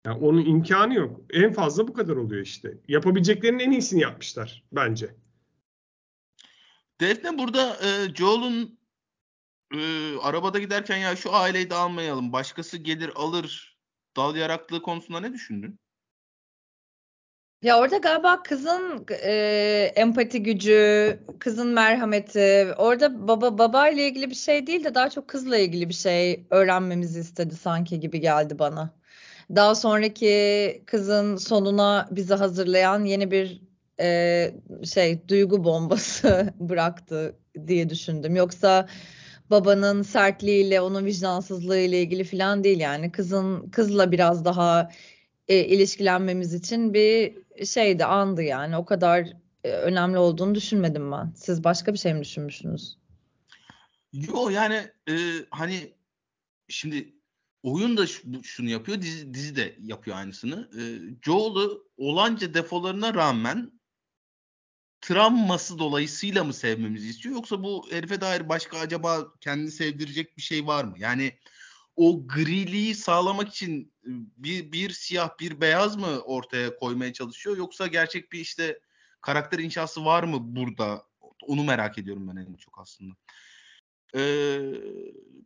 Yani onun imkanı yok. En fazla bu kadar oluyor işte. Yapabileceklerinin en iyisini yapmışlar bence. Defne burada e, Joel'un e, arabada giderken ya şu aileyi de almayalım. Başkası gelir alır dal yaraklığı konusunda ne düşündün? Ya orada galiba kızın e, empati gücü, kızın merhameti, orada baba baba ile ilgili bir şey değil de daha çok kızla ilgili bir şey öğrenmemizi istedi sanki gibi geldi bana. Daha sonraki kızın sonuna bizi hazırlayan yeni bir e, şey duygu bombası bıraktı diye düşündüm. Yoksa babanın sertliğiyle, onun vicdansızlığı ile ilgili falan değil yani. Kızın kızla biraz daha e, ilişkilenmemiz için bir şeydi, andı yani. O kadar e, önemli olduğunu düşünmedim ben. Siz başka bir şey mi düşünmüşsünüz? Yo yani e, hani şimdi oyun da şunu yapıyor, dizi, dizi de yapıyor aynısını. E, Joel'ı olanca defolarına rağmen travması dolayısıyla mı sevmemizi istiyor yoksa bu herife dair başka acaba kendini sevdirecek bir şey var mı? Yani o griliği sağlamak için bir, bir siyah bir beyaz mı ortaya koymaya çalışıyor yoksa gerçek bir işte karakter inşası var mı burada? Onu merak ediyorum ben en çok aslında. Ee,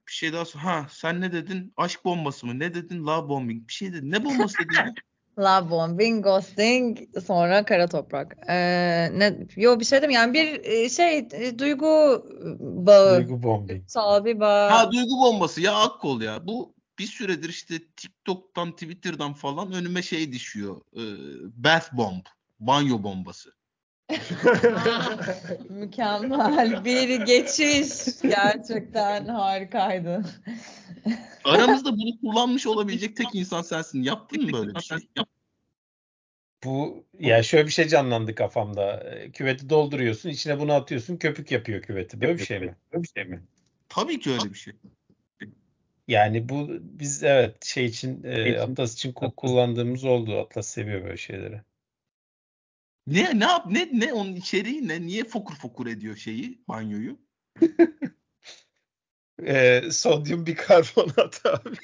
bir şey daha ha sen ne dedin? Aşk bombası mı? Ne dedin? Love bombing. Bir şey dedin. Ne bombası dedin? Love bombing, ghosting, sonra kara toprak. Ee, ne, yo bir şey dedim yani bir e, şey e, duygu bağı. Duygu bombing. bir bağ. Ha duygu bombası ya Akkol ya. Bu bir süredir işte TikTok'tan, Twitter'dan falan önüme şey düşüyor. E, bath bomb, banyo bombası. Mükemmel bir geçiş. Gerçekten harikaydı. Aramızda bunu kullanmış olabilecek tek insan sensin. Yaptın mı böyle bir şey? Yap. Bu ya şöyle bir şey canlandı kafamda. Küveti dolduruyorsun, içine bunu atıyorsun, köpük yapıyor küveti. Böyle bir şey mi? Böyle bir şey mi? Tabii ki öyle bir şey. Yani bu biz evet şey için e, Atlas için kullandığımız oldu. Atlas seviyor böyle şeyleri. Ne ne yap ne ne onun içeriği ne? Niye fokur fokur ediyor şeyi banyoyu? e, sodyum bikarbonat abi.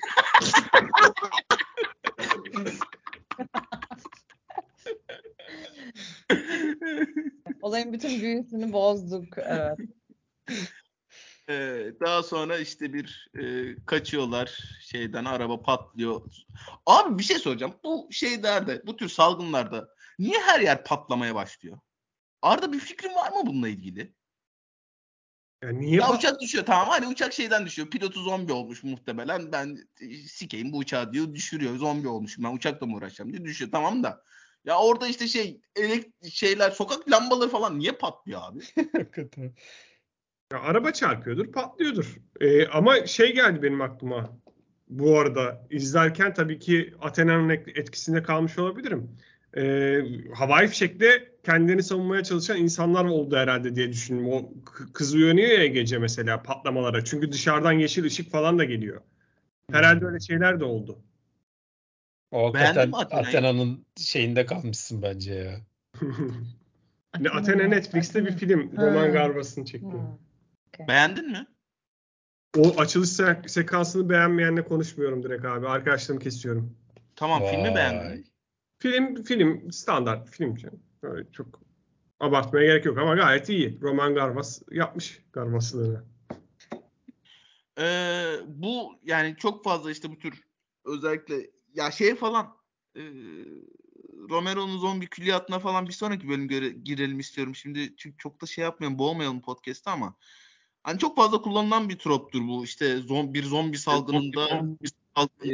Olayın bütün büyüsünü bozduk. Evet. Ee, daha sonra işte bir e, kaçıyorlar şeyden araba patlıyor. Abi bir şey soracağım. Bu şeylerde bu tür salgınlarda niye her yer patlamaya başlıyor? Arda bir fikrin var mı bununla ilgili? Ya niye Ya uçak düşüyor tamam hani uçak şeyden düşüyor. Pilotu zombi olmuş muhtemelen. Ben e, sikeyim bu uçağı diyor düşürüyor. Zombi olmuş. Ben uçakla mı uğraşacağım diye düşüyor tamam da. Ya orada işte şey elek şeyler sokak lambaları falan niye patlıyor abi? Hakikaten. Ya araba çarpıyordur, patlıyordur. Ee, ama şey geldi benim aklıma. Bu arada izlerken tabii ki Athena'nın et- etkisinde kalmış olabilirim. Ee, havai fişekte kendini savunmaya çalışan insanlar oldu herhalde diye düşündüm. O k- kız uyanıyor ya gece mesela patlamalara. Çünkü dışarıdan yeşil ışık falan da geliyor. Herhalde öyle şeyler de oldu. O Beğendin hakikaten? Athena'nın şeyinde kalmışsın bence ya. Ne Athena Netflix'te bir film. Roman Garbas'ın çektiği. Hmm. Beğendin mi? O açılış se- sekansını beğenmeyenle konuşmuyorum direkt abi. Arkadaşlarımı kesiyorum. Tamam filmi Vay. beğendin mi? Film film standart film canım. Öyle çok abartmaya gerek yok ama gayet iyi. Roman Garbas yapmış Garbas'lığını. Ee, bu yani çok fazla işte bu tür özellikle ya şey falan e, Romero'nun zombi külliyatına falan bir sonraki bölüm göre, girelim istiyorum. Şimdi çünkü çok da şey yapmayalım, boğmayalım podcast'ı ama hani çok fazla kullanılan bir troptur bu. İşte zom, bir zombi salgınında e,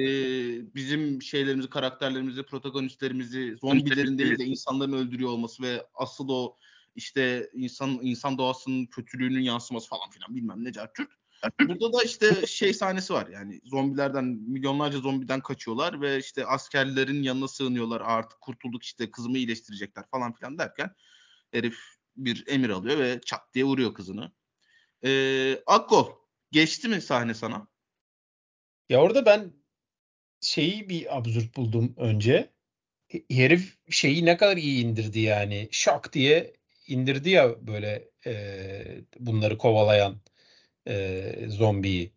bizim şeylerimizi, karakterlerimizi, protagonistlerimizi zombilerin değil de insanların öldürüyor olması ve asıl o işte insan insan doğasının kötülüğünün yansıması falan filan bilmem ne cartçurt. Burada da işte şey sahnesi var yani zombilerden milyonlarca zombiden kaçıyorlar ve işte askerlerin yanına sığınıyorlar artık kurtulduk işte kızımı iyileştirecekler falan filan derken herif bir emir alıyor ve çat diye vuruyor kızını. Ee, Akko geçti mi sahne sana? Ya orada ben şeyi bir absürt buldum önce. Herif şeyi ne kadar iyi indirdi yani. Şak diye indirdi ya böyle e, bunları kovalayan e, zombiyi.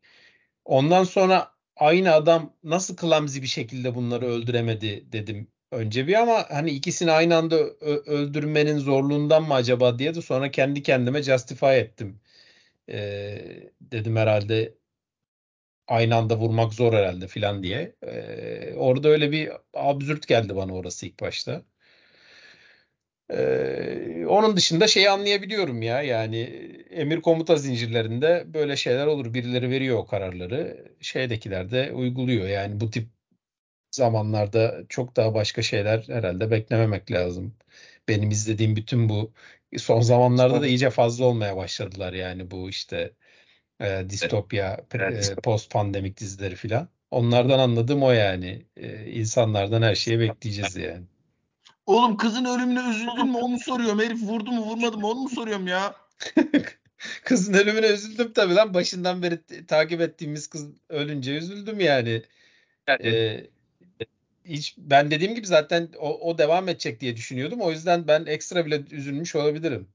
Ondan sonra aynı adam nasıl clumsy bir şekilde bunları öldüremedi dedim önce bir ama hani ikisini aynı anda öldürmenin zorluğundan mı acaba diye de sonra kendi kendime justify ettim. E, dedim herhalde aynı anda vurmak zor herhalde filan diye. E, orada öyle bir absürt geldi bana orası ilk başta. Ee, onun dışında şeyi anlayabiliyorum ya yani emir komuta zincirlerinde böyle şeyler olur. Birileri veriyor o kararları. Şeydekiler de uyguluyor. Yani bu tip zamanlarda çok daha başka şeyler herhalde beklememek lazım. Benim izlediğim bütün bu son zamanlarda da iyice fazla olmaya başladılar yani bu işte e, distopya, e, post pandemik dizileri filan. Onlardan anladığım o yani. E, insanlardan her şeyi bekleyeceğiz yani. Oğlum kızın ölümüne üzüldün mü onu soruyorum. Herif vurdu mu vurmadı mı onu mu soruyorum ya? Kızın ölümüne üzüldüm tabii lan. Başından beri takip ettiğimiz kız ölünce üzüldüm yani. Ee, hiç ben dediğim gibi zaten o, o devam edecek diye düşünüyordum. O yüzden ben ekstra bile üzülmüş olabilirim.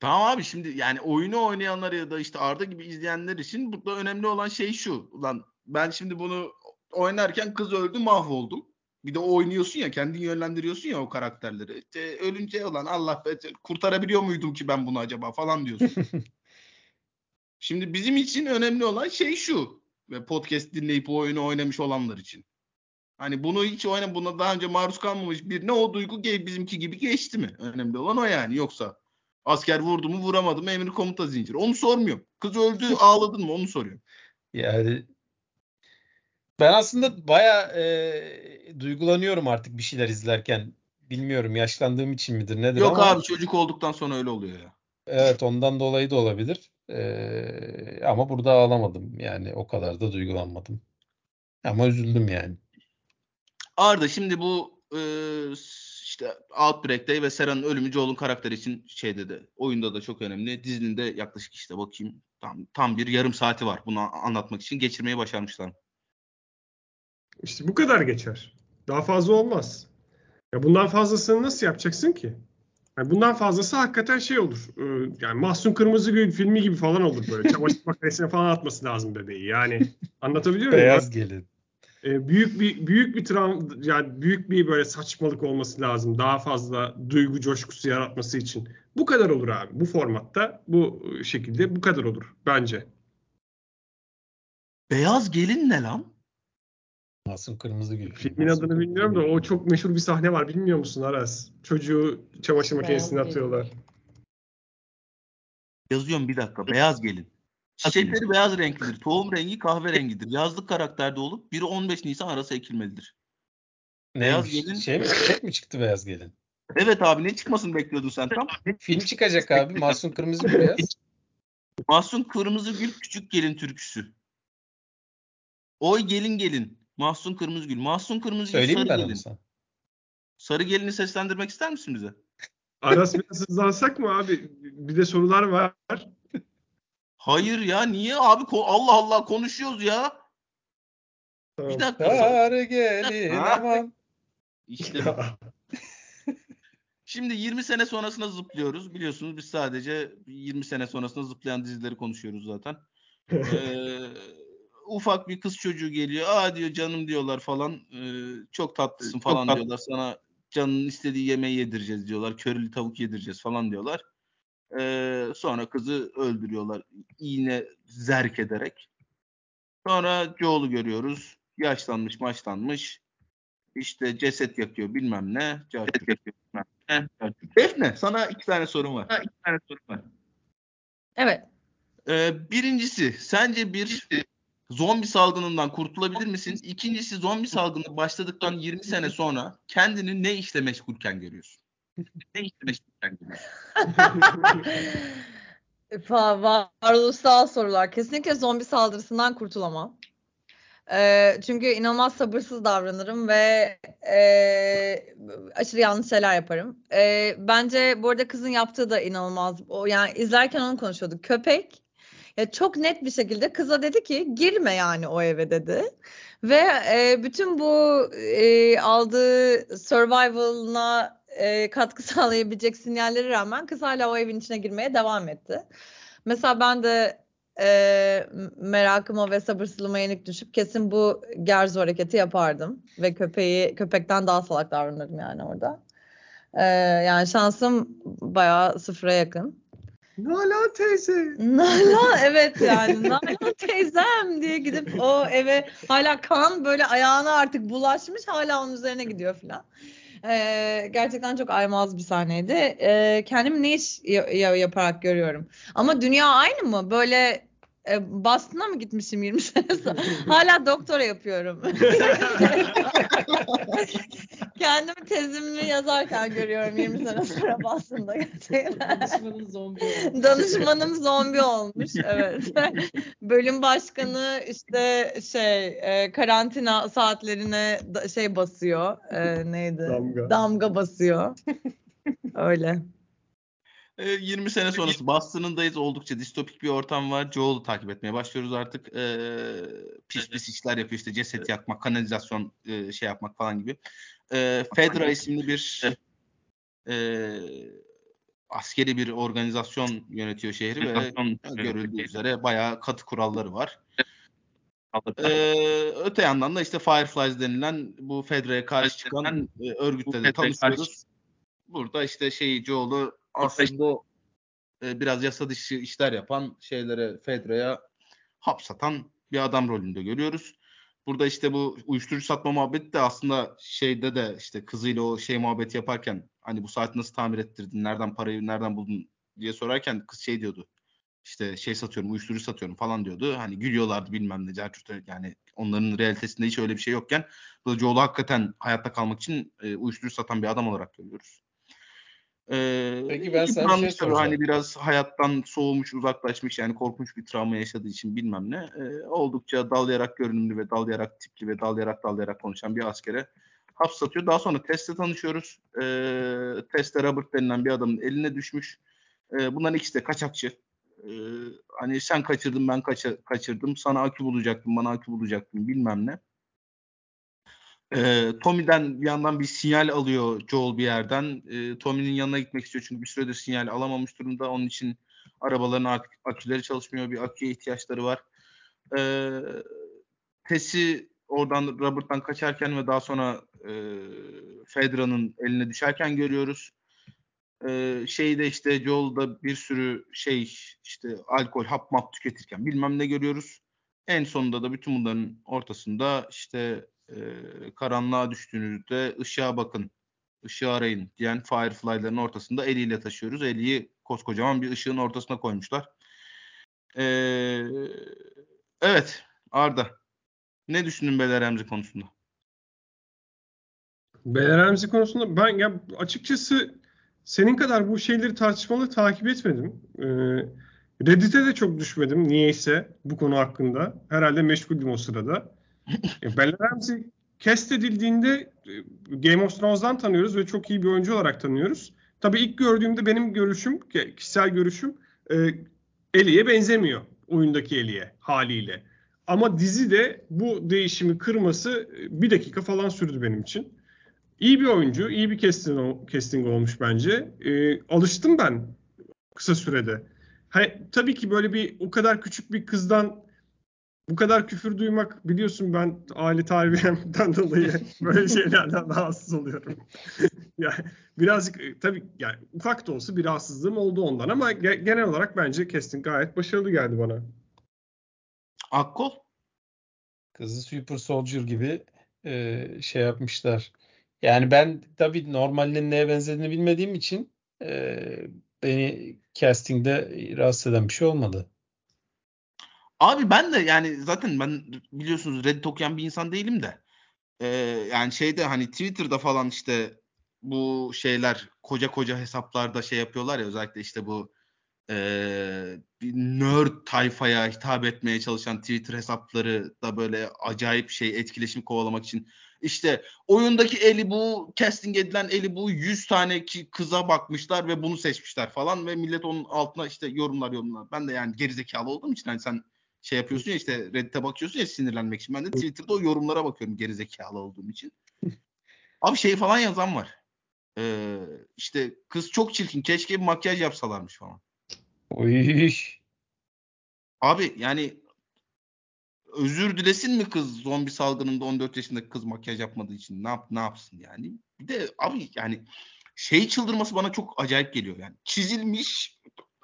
Tamam abi şimdi yani oyunu oynayanlar ya da işte Arda gibi izleyenler için burada önemli olan şey şu. Ulan ben şimdi bunu oynarken kız öldü mahvoldum. Bir de oynuyorsun ya kendin yönlendiriyorsun ya o karakterleri. İşte ölünce olan Allah be kurtarabiliyor muydum ki ben bunu acaba falan diyorsun. Şimdi bizim için önemli olan şey şu. Ve podcast dinleyip o oyunu oynamış olanlar için. Hani bunu hiç oyna buna daha önce maruz kalmamış bir ne o duygu bizimki gibi geçti mi? Önemli olan o yani. Yoksa asker vurdu mu vuramadı mı emir komuta zinciri. Onu sormuyorum. Kız öldü ağladın mı onu soruyorum. Yani ben aslında baya e, duygulanıyorum artık bir şeyler izlerken. Bilmiyorum yaşlandığım için midir nedir Yok ama abi çocuk olduktan sonra öyle oluyor ya. evet ondan dolayı da olabilir. Ee, ama burada ağlamadım yani o kadar da duygulanmadım. Ama üzüldüm yani. Arda şimdi bu e, işte Outbreak'te ve Sera'nın ölümü Joel'un karakteri için şeyde de oyunda da çok önemli. Dizinin de yaklaşık işte bakayım tam tam bir yarım saati var bunu anlatmak için geçirmeyi başarmışlar. İşte bu kadar geçer. Daha fazla olmaz. Ya bundan fazlasını nasıl yapacaksın ki? Yani bundan fazlası hakikaten şey olur. Ee, Yani Mahsun Kırmızıgül filmi gibi falan olur böyle. Çamaşır makinesine falan atması lazım bebeği. Yani anlatabiliyor muyum? Beyaz gelin. Ee, büyük bir büyük bir travma yani büyük bir böyle saçmalık olması lazım. Daha fazla duygu coşkusu yaratması için. Bu kadar olur abi. Bu formatta, bu şekilde bu kadar olur bence. Beyaz gelin ne lan? Masum Kırmızı Gül. Filmin adını bilmiyorum da o çok meşhur bir sahne var. Bilmiyor musun Aras? Çocuğu çamaşır makinesine atıyorlar. Yazıyorum bir dakika. Beyaz gelin. Çiçekleri beyaz renklidir. Tohum rengi kahverengidir. Yazlık karakterde olup biri 15 Nisan arası ekilmelidir. Beyaz Neymiş? Gelin- Şey mi? Çiçek mi çıktı Beyaz Gelin? Evet abi ne çıkmasını bekliyordun sen tam? Film çıkacak abi. Masum Kırmızı Gül Beyaz. Mahsun Kırmızı Gül Küçük Gelin türküsü. Oy gelin gelin. Mahsun Kırmızı Gül. Mahsun Kırmızı Gül Söyleyeyim sarı ben gelin. sana? Sarı gelini seslendirmek ister misin bize? Aras biraz hızlansak mı abi? Bir de sorular var. Hayır ya niye abi Allah Allah konuşuyoruz ya. Bir dakika. Sarı gelin aman. İşte. Şimdi 20 sene sonrasına zıplıyoruz. Biliyorsunuz biz sadece 20 sene sonrasında zıplayan dizileri konuşuyoruz zaten. Ee, ufak bir kız çocuğu geliyor. Aa diyor canım diyorlar falan. Ee, çok tatlısın Çok falan diyorlar. Sana canının istediği yemeği yedireceğiz diyorlar. Körülü tavuk yedireceğiz falan diyorlar. Ee, sonra kızı öldürüyorlar. İğne zerk ederek. Sonra Joel'u görüyoruz. Yaşlanmış maçlanmış. İşte ceset yakıyor bilmem ne. Ceset yakıyor bilmem ne. Defne sana iki tane sorum var. iki tane sorum var. Evet. Ee, birincisi sence bir zombi salgınından kurtulabilir misin? İkincisi zombi salgını başladıktan 20 sene sonra kendini ne işle meşgulken görüyorsun? görüyorsun? Fa- Varoluşsal sorular. Kesinlikle zombi saldırısından kurtulamam. Ee, çünkü inanılmaz sabırsız davranırım ve e, aşırı yanlış şeyler yaparım. Ee, bence bu arada kızın yaptığı da inanılmaz. O yani izlerken onu konuşuyorduk. Köpek ya çok net bir şekilde kıza dedi ki girme yani o eve dedi. Ve e, bütün bu e, aldığı survival'ına e, katkı sağlayabilecek sinyallere rağmen kız hala o evin içine girmeye devam etti. Mesela ben de e, merakıma ve sabırsızlığıma yenik düşüp kesin bu gerzo hareketi yapardım. Ve köpeği köpekten daha salak davranırdım yani orada. E, yani şansım bayağı sıfıra yakın. Nalan teyze. Nalan evet yani Nalan teyzem diye gidip o eve hala kan böyle ayağına artık bulaşmış hala onun üzerine gidiyor filan. Ee, gerçekten çok aymaz bir sahneydi. Ee, kendimi ne iş ya- yaparak görüyorum. Ama dünya aynı mı? Böyle e, Boston'a mı gitmişim 20 sene sonra? Hala doktora yapıyorum. Kendimi tezimi yazarken görüyorum 20 sene sonra Boston'da gerçekten. Danışmanın zombi oldu. Danışmanım zombi olmuş. Evet. Bölüm başkanı işte şey e, karantina saatlerine da- şey basıyor. E, neydi? Damga. Damga basıyor. Öyle. Ee, 20 sene sonrası Boston'ındayız. Oldukça distopik bir ortam var. Joel'u takip etmeye başlıyoruz artık. Ee, pis pis işler yapıyor işte ceset yakmak, kanalizasyon e, şey yapmak falan gibi. Ee, Fedra isimli bir e, askeri bir organizasyon yönetiyor şehri ve görüldüğü üzere bayağı katı kuralları var. Ee, öte yandan da işte Fireflies denilen bu Fedra'ya karşı çıkan e, örgütle de tanışıyoruz. Burada işte şey Joel'u aslında e, biraz yasa dışı işler yapan şeylere Fedra'ya hapsatan bir adam rolünde görüyoruz. Burada işte bu uyuşturucu satma muhabbeti de aslında şeyde de işte kızıyla o şey muhabbeti yaparken hani bu saati nasıl tamir ettirdin, nereden parayı nereden buldun diye sorarken kız şey diyordu. İşte şey satıyorum, uyuşturucu satıyorum falan diyordu. Hani gülüyorlardı bilmem ne. Yani onların realitesinde hiç öyle bir şey yokken burada Joel'u hakikaten hayatta kalmak için e, uyuşturucu satan bir adam olarak görüyoruz. Ee, Peki ben sana bir şey tabii, soracağım. Hani biraz hayattan soğumuş, uzaklaşmış yani korkunç bir travma yaşadığı için bilmem ne. Ee, oldukça dalayarak görünümlü ve dalayarak tipli ve dalayarak dalayarak konuşan bir askere hapis atıyor. Daha sonra Test'le tanışıyoruz. Ee, Test'te Robert denilen bir adamın eline düşmüş. Ee, bunların ikisi de kaçakçı. Ee, hani sen kaçırdın ben kaça- kaçırdım. Sana akü bulacaktım, bana akü bulacaktım bilmem ne. Ee, Tommy'den bir yandan bir sinyal alıyor Joel bir yerden. Ee, Tommy'nin yanına gitmek istiyor çünkü bir süredir sinyal alamamış durumda. Onun için arabaların artık aküleri çalışmıyor. Bir aküye ihtiyaçları var. Ee, Tess'i oradan Robert'tan kaçarken ve daha sonra e, Fedra'nın eline düşerken görüyoruz. Ee, şeyde işte Joel'da bir sürü şey işte alkol, hap map tüketirken bilmem ne görüyoruz. En sonunda da bütün bunların ortasında işte e, karanlığa düştüğünüzde ışığa bakın, ışığı arayın diyen Firefly'ların ortasında eliyle taşıyoruz. Eliyi koskocaman bir ışığın ortasına koymuşlar. Ee, evet Arda. Ne düşündün Bela konusunda? Bela konusunda ben ya açıkçası senin kadar bu şeyleri tartışmalı takip etmedim. Ee, Reddit'e de çok düşmedim niyeyse bu konu hakkında. Herhalde meşguldüm o sırada. E, Bella Ramsey cast edildiğinde e, Game of Thrones'dan tanıyoruz ve çok iyi bir oyuncu olarak tanıyoruz. Tabii ilk gördüğümde benim görüşüm, kişisel görüşüm e, Ellie'ye benzemiyor. Oyundaki Ellie'ye haliyle. Ama dizi de bu değişimi kırması bir dakika falan sürdü benim için. İyi bir oyuncu, iyi bir casting, casting olmuş bence. E, alıştım ben kısa sürede. Ha, tabii ki böyle bir o kadar küçük bir kızdan bu kadar küfür duymak biliyorsun ben aile tarihimden dolayı böyle şeylerden rahatsız oluyorum. yani birazcık e, tabii yani ufak da olsa bir rahatsızlığım oldu ondan ama genel olarak bence casting gayet başarılı geldi bana. Akkol? Kızı Super Soldier gibi e, şey yapmışlar. Yani ben tabii normalde neye benzediğini bilmediğim için e, beni castingde rahatsız eden bir şey olmadı. Abi ben de yani zaten ben biliyorsunuz Reddit okuyan bir insan değilim de. Ee, yani şeyde hani Twitter'da falan işte bu şeyler koca koca hesaplarda şey yapıyorlar ya özellikle işte bu e, bir nerd tayfaya hitap etmeye çalışan Twitter hesapları da böyle acayip şey etkileşim kovalamak için işte oyundaki eli bu casting edilen eli bu 100 tane ki kıza bakmışlar ve bunu seçmişler falan ve millet onun altına işte yorumlar yorumlar. Ben de yani gerizekalı olduğum için hani sen şey yapıyorsun ya işte Reddit'e bakıyorsun ya sinirlenmek için. Ben de Twitter'da o yorumlara bakıyorum gerizekalı olduğum için. Abi şey falan yazan var. Ee, işte kız çok çirkin. Keşke bir makyaj yapsalarmış falan. Oy. Abi yani özür dilesin mi kız zombi salgınında 14 yaşındaki kız makyaj yapmadığı için ne yap ne yapsın yani? Bir de abi yani şey çıldırması bana çok acayip geliyor yani. Çizilmiş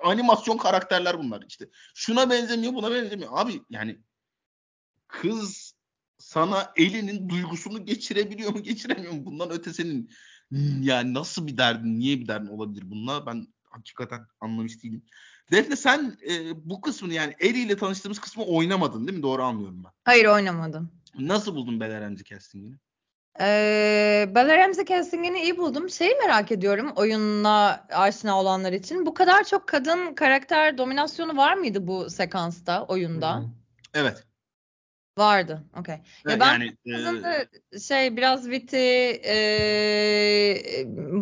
animasyon karakterler bunlar işte. Şuna benzemiyor, buna benzemiyor. Abi yani kız sana elinin duygusunu geçirebiliyor mu, geçiremiyor mu? Bundan ötesinin yani nasıl bir derdin, niye bir derdin olabilir bununla? Ben hakikaten anlamış değilim. Defne sen e, bu kısmını yani Eli ile tanıştığımız kısmı oynamadın değil mi? Doğru anlıyorum ben. Hayır oynamadım. Nasıl buldun Bella Ramsey castingini? Ee, Bella Ramsey castingini iyi buldum. Şeyi merak ediyorum oyunla aşina olanlar için. Bu kadar çok kadın karakter dominasyonu var mıydı bu sekansta, oyunda? Evet. Vardı. Okay. Ya ben yani, kızın da şey biraz viti e,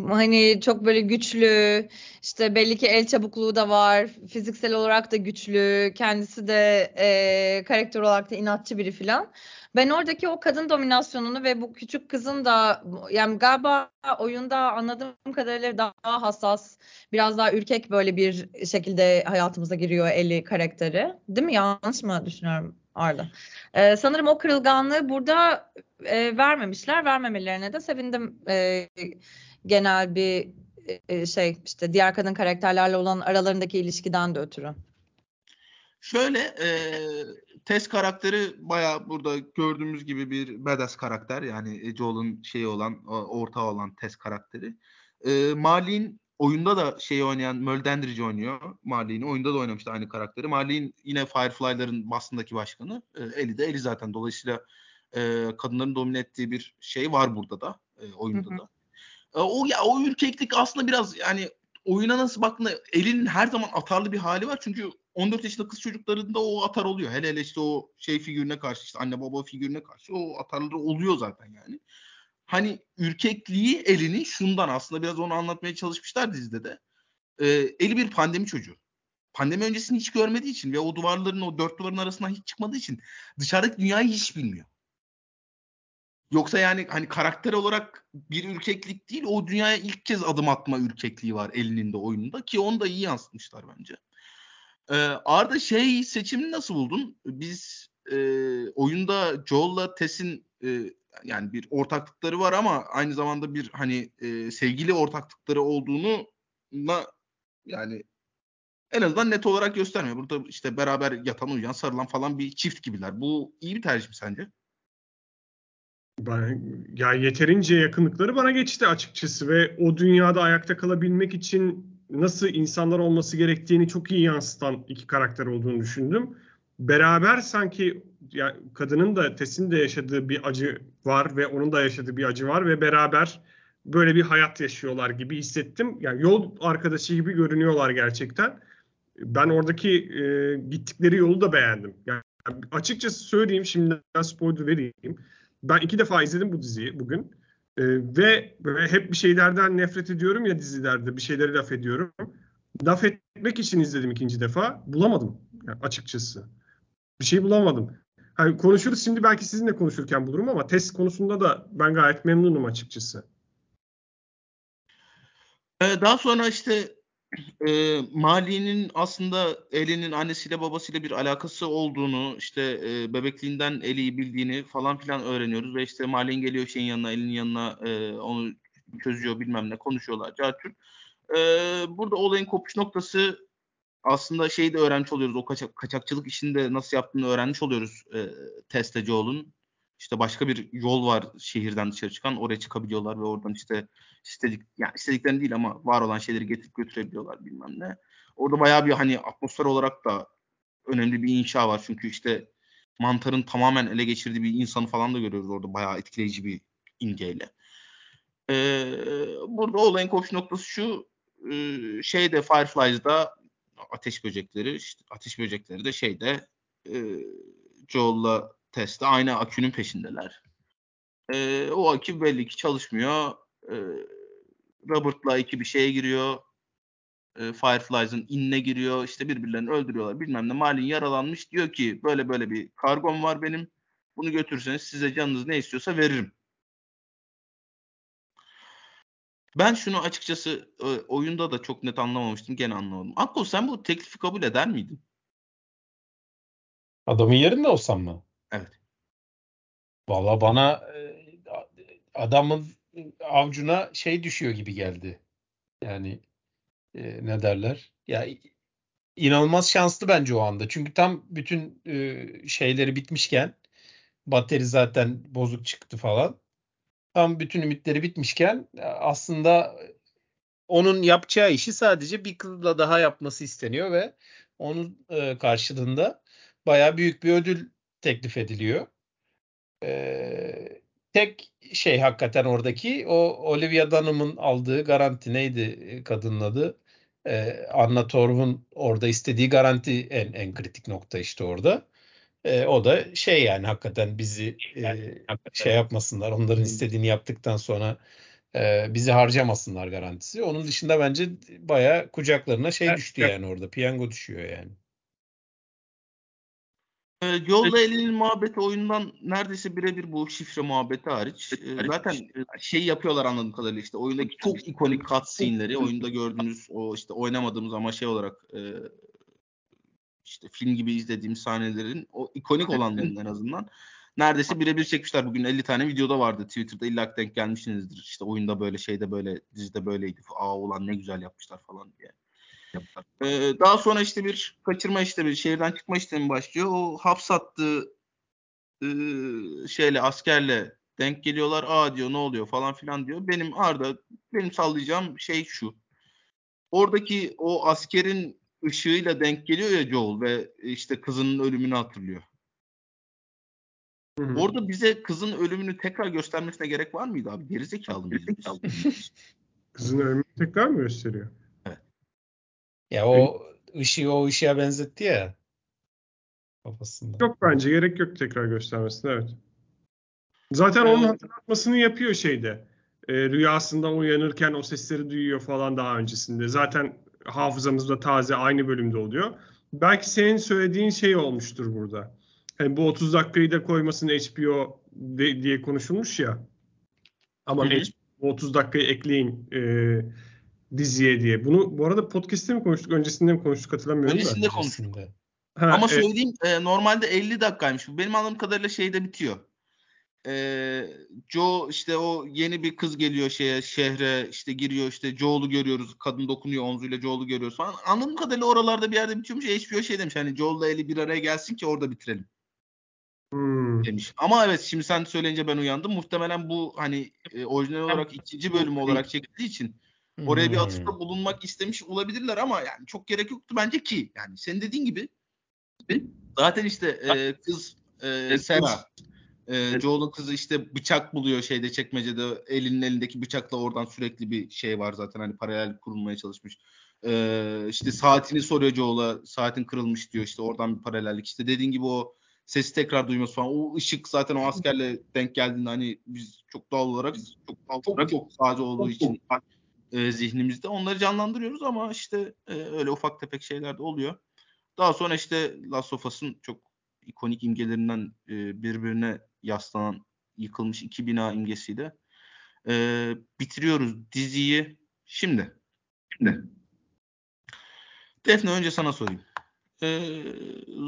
hani çok böyle güçlü işte belli ki el çabukluğu da var. Fiziksel olarak da güçlü. Kendisi de e, karakter olarak da inatçı biri filan. Ben oradaki o kadın dominasyonunu ve bu küçük kızın da yani galiba oyunda anladığım kadarıyla daha hassas, biraz daha ürkek böyle bir şekilde hayatımıza giriyor Ellie karakteri. Değil mi? Yanlış mı düşünüyorum Arda? Ee, sanırım o kırılganlığı burada e, vermemişler. Vermemelerine de sevindim. E, genel bir e, şey işte diğer kadın karakterlerle olan aralarındaki ilişkiden de ötürü. Şöyle e, Tess karakteri baya burada gördüğümüz gibi bir badass karakter. Yani Joel'ın şeyi olan, ortağı olan Tess karakteri. E, Marlin oyunda da şey oynayan Möldendrici oynuyor. Marlin'i oyunda da oynamıştı aynı karakteri. Marlin yine Firefly'ların basındaki başkanı. E, Eli de Eli zaten. Dolayısıyla e, kadınların domine ettiği bir şey var burada da. E, oyunda hı hı. da. E, o ya o ürkeklik aslında biraz yani oyuna nasıl baktığında Eli'nin her zaman atarlı bir hali var. Çünkü 14 yaşında kız çocuklarında o atar oluyor. Hele hele işte o şey figürüne karşı işte anne baba figürüne karşı o atarları oluyor zaten yani. Hani ürkekliği elini şundan aslında biraz onu anlatmaya çalışmışlar dizide de. Ee, eli bir pandemi çocuğu. Pandemi öncesini hiç görmediği için ve o duvarların o dört duvarın arasından hiç çıkmadığı için dışarıdaki dünyayı hiç bilmiyor. Yoksa yani hani karakter olarak bir ürkeklik değil o dünyaya ilk kez adım atma ürkekliği var elinin de oyununda ki onu da iyi yansıtmışlar bence. Arda şey seçimini nasıl buldun? Biz e, oyunda Joel'la Tess'in e, yani bir ortaklıkları var ama aynı zamanda bir hani e, sevgili ortaklıkları olduğunu yani en azından net olarak göstermiyor. Burada işte beraber yatan, uyuyan, sarılan falan bir çift gibiler. Bu iyi bir tercih mi sence? Ben, ya yeterince yakınlıkları bana geçti açıkçası ve o dünyada ayakta kalabilmek için nasıl insanlar olması gerektiğini çok iyi yansıtan iki karakter olduğunu düşündüm. Beraber sanki ya kadının da Tess'in de yaşadığı bir acı var ve onun da yaşadığı bir acı var ve beraber böyle bir hayat yaşıyorlar gibi hissettim. Yani yol arkadaşı gibi görünüyorlar gerçekten. Ben oradaki e, gittikleri yolu da beğendim. Yani açıkçası söyleyeyim şimdiden spoiler vereyim. Ben iki defa izledim bu diziyi bugün. E, ve, ve hep bir şeylerden nefret ediyorum ya dizilerde bir şeyleri laf ediyorum. Laf etmek için izledim ikinci defa. Bulamadım yani açıkçası. Bir şey bulamadım. Hani konuşuruz şimdi belki sizinle konuşurken bulurum ama test konusunda da ben gayet memnunum açıkçası. Daha sonra işte e, Mali'nin aslında Ellie'nin annesiyle babasıyla bir alakası olduğunu, işte e, bebekliğinden Ellie'yi bildiğini falan filan öğreniyoruz ve işte Mali'nin geliyor şeyin yanına, Ellie'nin yanına e, onu çözüyor bilmem ne konuşuyorlar. Cartür. E, burada olayın kopuş noktası aslında şeyi de öğrenmiş oluyoruz. O kaçak, kaçakçılık işinde nasıl yaptığını öğrenmiş oluyoruz e, Testeceoğlu'nun. İşte başka bir yol var şehirden dışarı çıkan. Oraya çıkabiliyorlar ve oradan işte istedik yani istediklerini değil ama var olan şeyleri getirip götürebiliyorlar bilmem ne. Orada bayağı bir hani atmosfer olarak da önemli bir inşa var. Çünkü işte mantarın tamamen ele geçirdiği bir insanı falan da görüyoruz orada bayağı etkileyici bir imgeyle. Ee, burada olayın kopuş noktası şu e, şeyde Fireflies'da ateş böcekleri işte ateş böcekleri de şeyde e, Joel'la Test'te aynı akünün peşindeler. E, o akü belli ki çalışmıyor. E, Robert'la iki bir şeye giriyor. E, Fireflies'ın inine giriyor. İşte birbirlerini öldürüyorlar. Bilmem ne. Malin yaralanmış. Diyor ki böyle böyle bir kargom var benim. Bunu götürseniz size canınız ne istiyorsa veririm. Ben şunu açıkçası e, oyunda da çok net anlamamıştım. Gene anlamadım. Akko sen bu teklifi kabul eder miydin? Adamın yerinde olsam mı? Evet. Valla bana e, adamın avcuna şey düşüyor gibi geldi. Yani e, ne derler? Ya inanılmaz şanslı bence o anda. Çünkü tam bütün e, şeyleri bitmişken bateri zaten bozuk çıktı falan. Tam bütün ümitleri bitmişken aslında onun yapacağı işi sadece bir kızla daha yapması isteniyor ve onun e, karşılığında baya büyük bir ödül teklif ediliyor. E, tek şey hakikaten oradaki o Olivia Dunham'ın aldığı garanti neydi e, kadının adı? E, Anna Torv'un orada istediği garanti en en kritik nokta işte orada. E, o da şey yani hakikaten bizi e, şey yapmasınlar. Onların istediğini yaptıktan sonra e, bizi harcamasınlar garantisi. Onun dışında bence baya kucaklarına şey düştü yani orada. Piyango düşüyor yani. E, Yolla elinin muhabbeti oyundan neredeyse birebir bu şifre muhabbeti hariç. E, zaten şey yapıyorlar anladığım kadarıyla işte oyundaki çok ikonik cutscene'leri oyunda gördüğünüz o işte oynamadığımız ama şey olarak e, işte film gibi izlediğim sahnelerin o ikonik olanların en azından neredeyse birebir çekmişler. Bugün 50 tane videoda vardı Twitter'da illa denk gelmişsinizdir. İşte oyunda böyle şeyde böyle dizide böyleydi. Aa ulan ne güzel yapmışlar falan diye. Ee, daha sonra işte bir kaçırma işlemi, şehirden çıkma işlemi başlıyor. O hapsattığı e, şeyle askerle denk geliyorlar. Aa diyor ne oluyor falan filan diyor. Benim Arda benim sallayacağım şey şu. Oradaki o askerin ışığıyla denk geliyor ya Joel ve işte kızının ölümünü hatırlıyor. Hı-hı. Orada bize kızın ölümünü tekrar göstermesine gerek var mıydı abi? Gerizekalı mıyız? kızın ölümünü tekrar mı gösteriyor? Ya o ışığı o ışığa benzetti ya. Kafasında. Yok bence gerek yok tekrar göstermesine evet. Zaten onun hatırlatmasını yapıyor şeyde. E, rüyasında uyanırken o sesleri duyuyor falan daha öncesinde. Zaten hafızamızda taze aynı bölümde oluyor. Belki senin söylediğin şey olmuştur burada. Yani bu 30 dakikayı da koymasın HBO de, diye konuşulmuş ya. Ama bu 30 dakikayı ekleyin e, diziye diye. Bunu bu arada podcast'te mi konuştuk? Öncesinde mi konuştuk hatırlamıyorum Öncesinde da. konuştuk. Ha, Ama söyleyeyim e, normalde 50 dakikaymış. Benim anladığım kadarıyla şeyde bitiyor. e, Joe işte o yeni bir kız geliyor şeye şehre işte giriyor işte Joel'u görüyoruz. Kadın dokunuyor omzuyla Joel'u görüyoruz falan. Anladığım kadarıyla oralarda bir yerde bitiyormuş. HBO şey demiş hani Joel'la Ellie bir araya gelsin ki orada bitirelim. Hmm. demiş. Ama evet şimdi sen söyleyince ben uyandım. Muhtemelen bu hani e, orijinal olarak ikinci bölüm olarak çekildiği için oraya bir atıfta bulunmak istemiş olabilirler ama yani çok gerek yoktu bence ki. Yani senin dediğin gibi zaten işte e, kız e, Sarah e, Joel'un kızı işte bıçak buluyor şeyde çekmecede. Elinin elindeki bıçakla oradan sürekli bir şey var zaten. Hani paralel kurulmaya çalışmış. E, işte saatini soruyor Joel'a. Saatin kırılmış diyor işte. Oradan bir paralellik. İşte dediğin gibi o sesi tekrar duyması falan. O ışık zaten o askerle denk geldiğinde hani biz çok doğal olarak çok çok, çok sadece olduğu için e, zihnimizde onları canlandırıyoruz ama işte e, öyle ufak tefek şeyler de oluyor. Daha sonra işte Last of Us'ın çok ikonik imgelerinden e, birbirine yaslanan yıkılmış iki bina imgesiyle e, bitiriyoruz diziyi. Şimdi. Şimdi. Defne önce sana sorayım. E,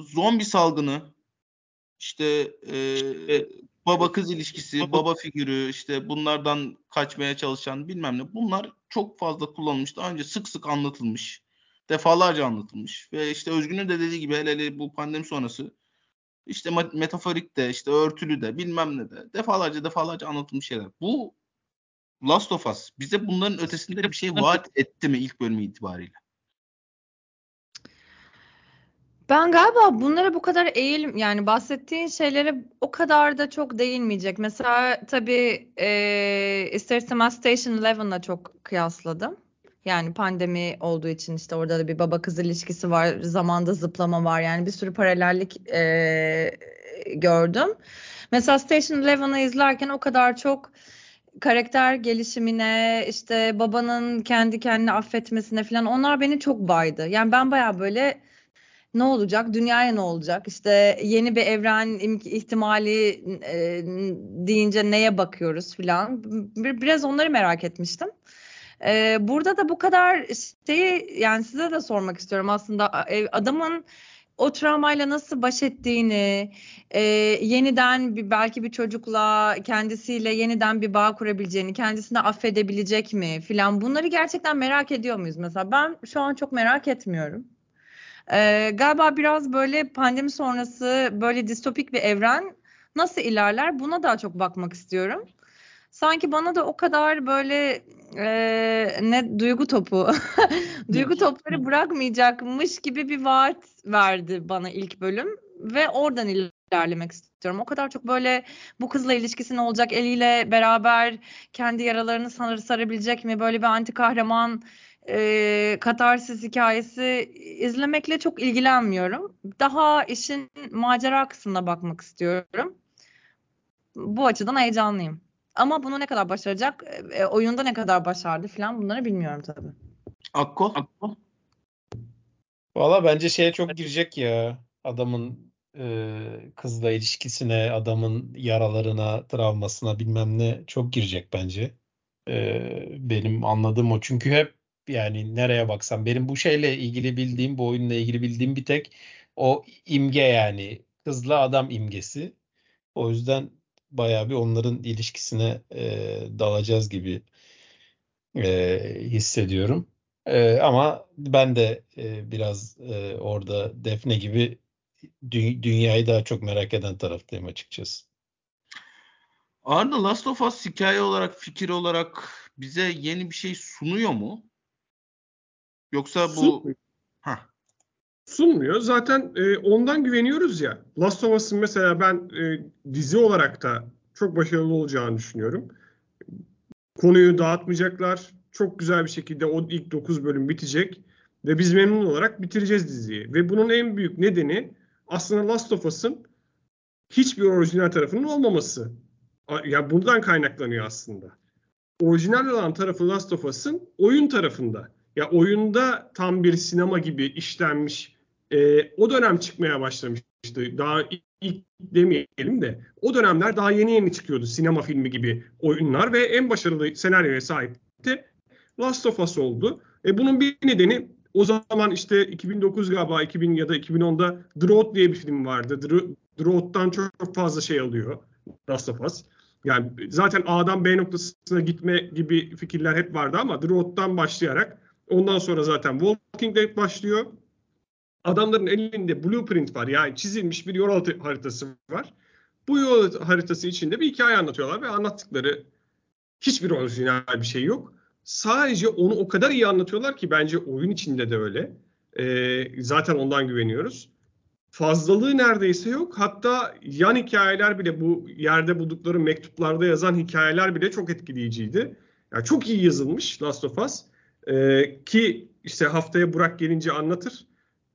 zombi salgını işte e, baba kız ilişkisi, baba figürü, işte bunlardan kaçmaya çalışan bilmem ne. Bunlar çok fazla kullanılmış. Daha önce sık sık anlatılmış. Defalarca anlatılmış. Ve işte Özgün'ün de dediği gibi hele hele bu pandemi sonrası işte metaforik de işte örtülü de bilmem ne de defalarca defalarca anlatılmış şeyler. Bu Last of Us bize bunların ötesinde bir şey vaat etti mi ilk bölümü itibariyle? Ben galiba bunlara bu kadar eğilim yani bahsettiğin şeylere o kadar da çok değinmeyecek. Mesela tabii e, ister istemez Station Eleven'la çok kıyasladım. Yani pandemi olduğu için işte orada da bir baba kız ilişkisi var, zamanda zıplama var. Yani bir sürü paralellik e, gördüm. Mesela Station Eleven'ı izlerken o kadar çok karakter gelişimine, işte babanın kendi kendini affetmesine falan onlar beni çok baydı. Yani ben baya böyle ne olacak? Dünyaya ne olacak? İşte yeni bir evren ihtimali e, deyince neye bakıyoruz filan. Bir, biraz onları merak etmiştim. E, burada da bu kadar şeyi yani size de sormak istiyorum aslında adamın o travmayla nasıl baş ettiğini, e, yeniden bir, belki bir çocukla kendisiyle yeniden bir bağ kurabileceğini, kendisini affedebilecek mi filan bunları gerçekten merak ediyor muyuz mesela? Ben şu an çok merak etmiyorum. Ee, galiba biraz böyle pandemi sonrası böyle distopik bir evren nasıl ilerler buna daha çok bakmak istiyorum. Sanki bana da o kadar böyle e, ne duygu topu duygu topları bırakmayacakmış gibi bir vaat verdi bana ilk bölüm ve oradan ilerlemek istiyorum. O kadar çok böyle bu kızla ilişkisi ne olacak eliyle beraber kendi yaralarını sar sarabilecek mi böyle bir anti kahraman e, katarsis hikayesi izlemekle çok ilgilenmiyorum. Daha işin macera kısmına bakmak istiyorum. Bu açıdan heyecanlıyım. Ama bunu ne kadar başaracak, e, oyunda ne kadar başardı falan bunları bilmiyorum tabii. Akko? Akko? Valla bence şeye çok girecek ya. Adamın e, kızla ilişkisine, adamın yaralarına, travmasına bilmem ne çok girecek bence. E, benim anladığım o. Çünkü hep yani nereye baksam benim bu şeyle ilgili bildiğim, bu oyunla ilgili bildiğim bir tek o imge yani kızla adam imgesi. O yüzden bayağı bir onların ilişkisine e, dalacağız gibi e, hissediyorum. E, ama ben de e, biraz e, orada Defne gibi dü- dünyayı daha çok merak eden taraftayım açıkçası. Arda Last of Us hikaye olarak, fikir olarak bize yeni bir şey sunuyor mu? Yoksa bu. Hah. Sunmuyor. Zaten e, ondan güveniyoruz ya. Last of Us'ın mesela ben e, dizi olarak da çok başarılı olacağını düşünüyorum. Konuyu dağıtmayacaklar. Çok güzel bir şekilde o ilk 9 bölüm bitecek. Ve biz memnun olarak bitireceğiz diziyi. Ve bunun en büyük nedeni aslında Last of Us'ın hiçbir orijinal tarafının olmaması. Ya buradan kaynaklanıyor aslında. Orijinal olan tarafı Last of Us'ın oyun tarafında. Ya oyunda tam bir sinema gibi işlenmiş e, o dönem çıkmaya başlamıştı. Daha ilk demeyelim de o dönemler daha yeni yeni çıkıyordu sinema filmi gibi oyunlar ve en başarılı senaryoya sahipti Last of Us oldu. E, bunun bir nedeni o zaman işte 2009 galiba 2000 ya da 2010'da Drought diye bir film vardı. Drought'tan çok, çok fazla şey alıyor. Last of Us. Yani zaten A'dan B noktasına gitme gibi fikirler hep vardı ama The Road'dan başlayarak ondan sonra zaten Walking Dead başlıyor. Adamların elinde blueprint var. Yani çizilmiş bir yol haritası var. Bu yol haritası içinde bir hikaye anlatıyorlar ve anlattıkları hiçbir orijinal bir şey yok. Sadece onu o kadar iyi anlatıyorlar ki bence oyun içinde de öyle. Ee, zaten ondan güveniyoruz. Fazlalığı neredeyse yok. Hatta yan hikayeler bile bu yerde buldukları mektuplarda yazan hikayeler bile çok etkileyiciydi. Yani çok iyi yazılmış Last of Us. Ee, ki işte haftaya Burak gelince anlatır.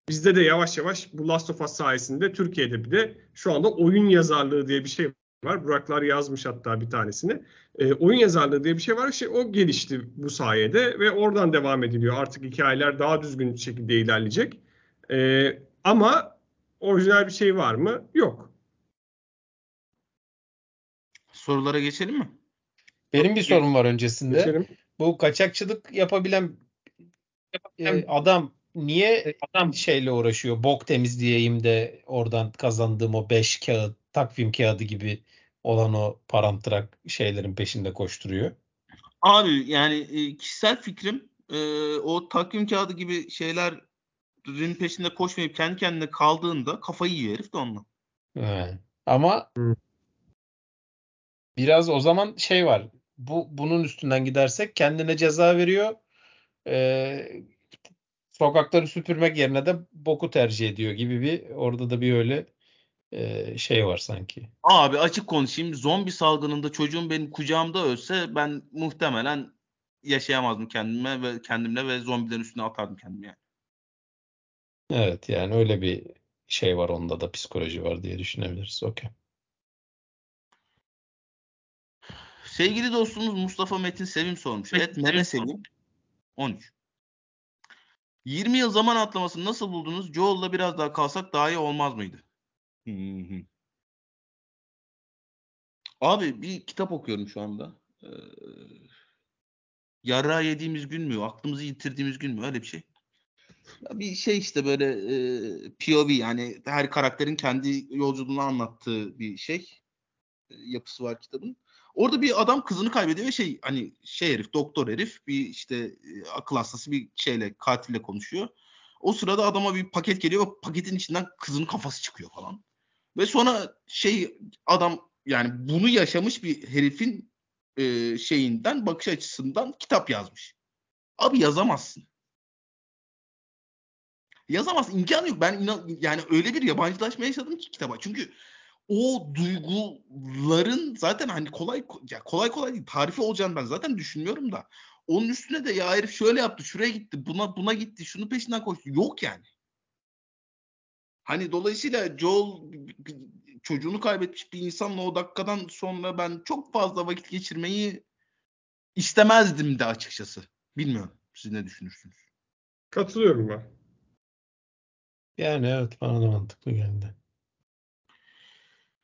Bizde de yavaş yavaş bu Last of Us sayesinde Türkiye'de bir de şu anda oyun yazarlığı diye bir şey var. Buraklar yazmış hatta bir tanesini. E, oyun yazarlığı diye bir şey var. Şey, o gelişti bu sayede ve oradan devam ediliyor. Artık hikayeler daha düzgün şekilde ilerleyecek. E, ama orijinal bir şey var mı? Yok. Sorulara geçelim mi? Benim bir sorum var öncesinde. Geçelim. Bu kaçakçılık yapabilen e, adam niye adam şeyle uğraşıyor? Bok temizleyeyim de oradan kazandığım o 5 kağıt, takvim kağıdı gibi olan o paramtırak şeylerin peşinde koşturuyor. Abi yani e, kişisel fikrim e, o takvim kağıdı gibi şeylerin peşinde koşmayıp kendi kendine kaldığında kafayı yiyor herif de onunla. He. Ama Hı. biraz o zaman şey var. Bu bunun üstünden gidersek kendine ceza veriyor. Ee, sokakları süpürmek yerine de boku tercih ediyor gibi bir orada da bir öyle e, şey var sanki. Abi açık konuşayım zombi salgınında çocuğum benim kucağımda ölse ben muhtemelen yaşayamazdım kendime ve kendimle ve zombilerin üstüne atardım kendimi yani. Evet yani öyle bir şey var onda da psikoloji var diye düşünebiliriz. Okey. Sevgili dostumuz Mustafa Metin Sevim sormuş. Evet Meme Sevim 13. 20 yıl zaman atlamasını nasıl buldunuz? Joel'la biraz daha kalsak daha iyi olmaz mıydı? Hı hı. Abi bir kitap okuyorum şu anda. Ee, yara yediğimiz gün mü? Aklımızı yitirdiğimiz gün mü? Öyle bir şey. Ya bir şey işte böyle e, POV yani her karakterin kendi yolculuğunu anlattığı bir şey. E, yapısı var kitabın. Orada bir adam kızını kaybediyor ve şey hani şey herif doktor herif bir işte e, akıl hastası bir şeyle katille konuşuyor. O sırada adama bir paket geliyor ve paketin içinden kızın kafası çıkıyor falan. Ve sonra şey adam yani bunu yaşamış bir herifin e, şeyinden bakış açısından kitap yazmış. Abi yazamazsın. Yazamazsın. imkanı yok. Ben inan yani öyle bir yabancılaşma yaşadım ki kitaba. Çünkü o duyguların zaten hani kolay ya kolay kolay değil tarifi olacağını ben zaten düşünmüyorum da onun üstüne de ya herif şöyle yaptı şuraya gitti buna buna gitti şunu peşinden koştu yok yani. Hani dolayısıyla Joel çocuğunu kaybetmiş bir insanla o dakikadan sonra ben çok fazla vakit geçirmeyi istemezdim de açıkçası. Bilmiyorum. Siz ne düşünürsünüz? Katılıyorum ben. Yani evet bana da mantıklı geldi.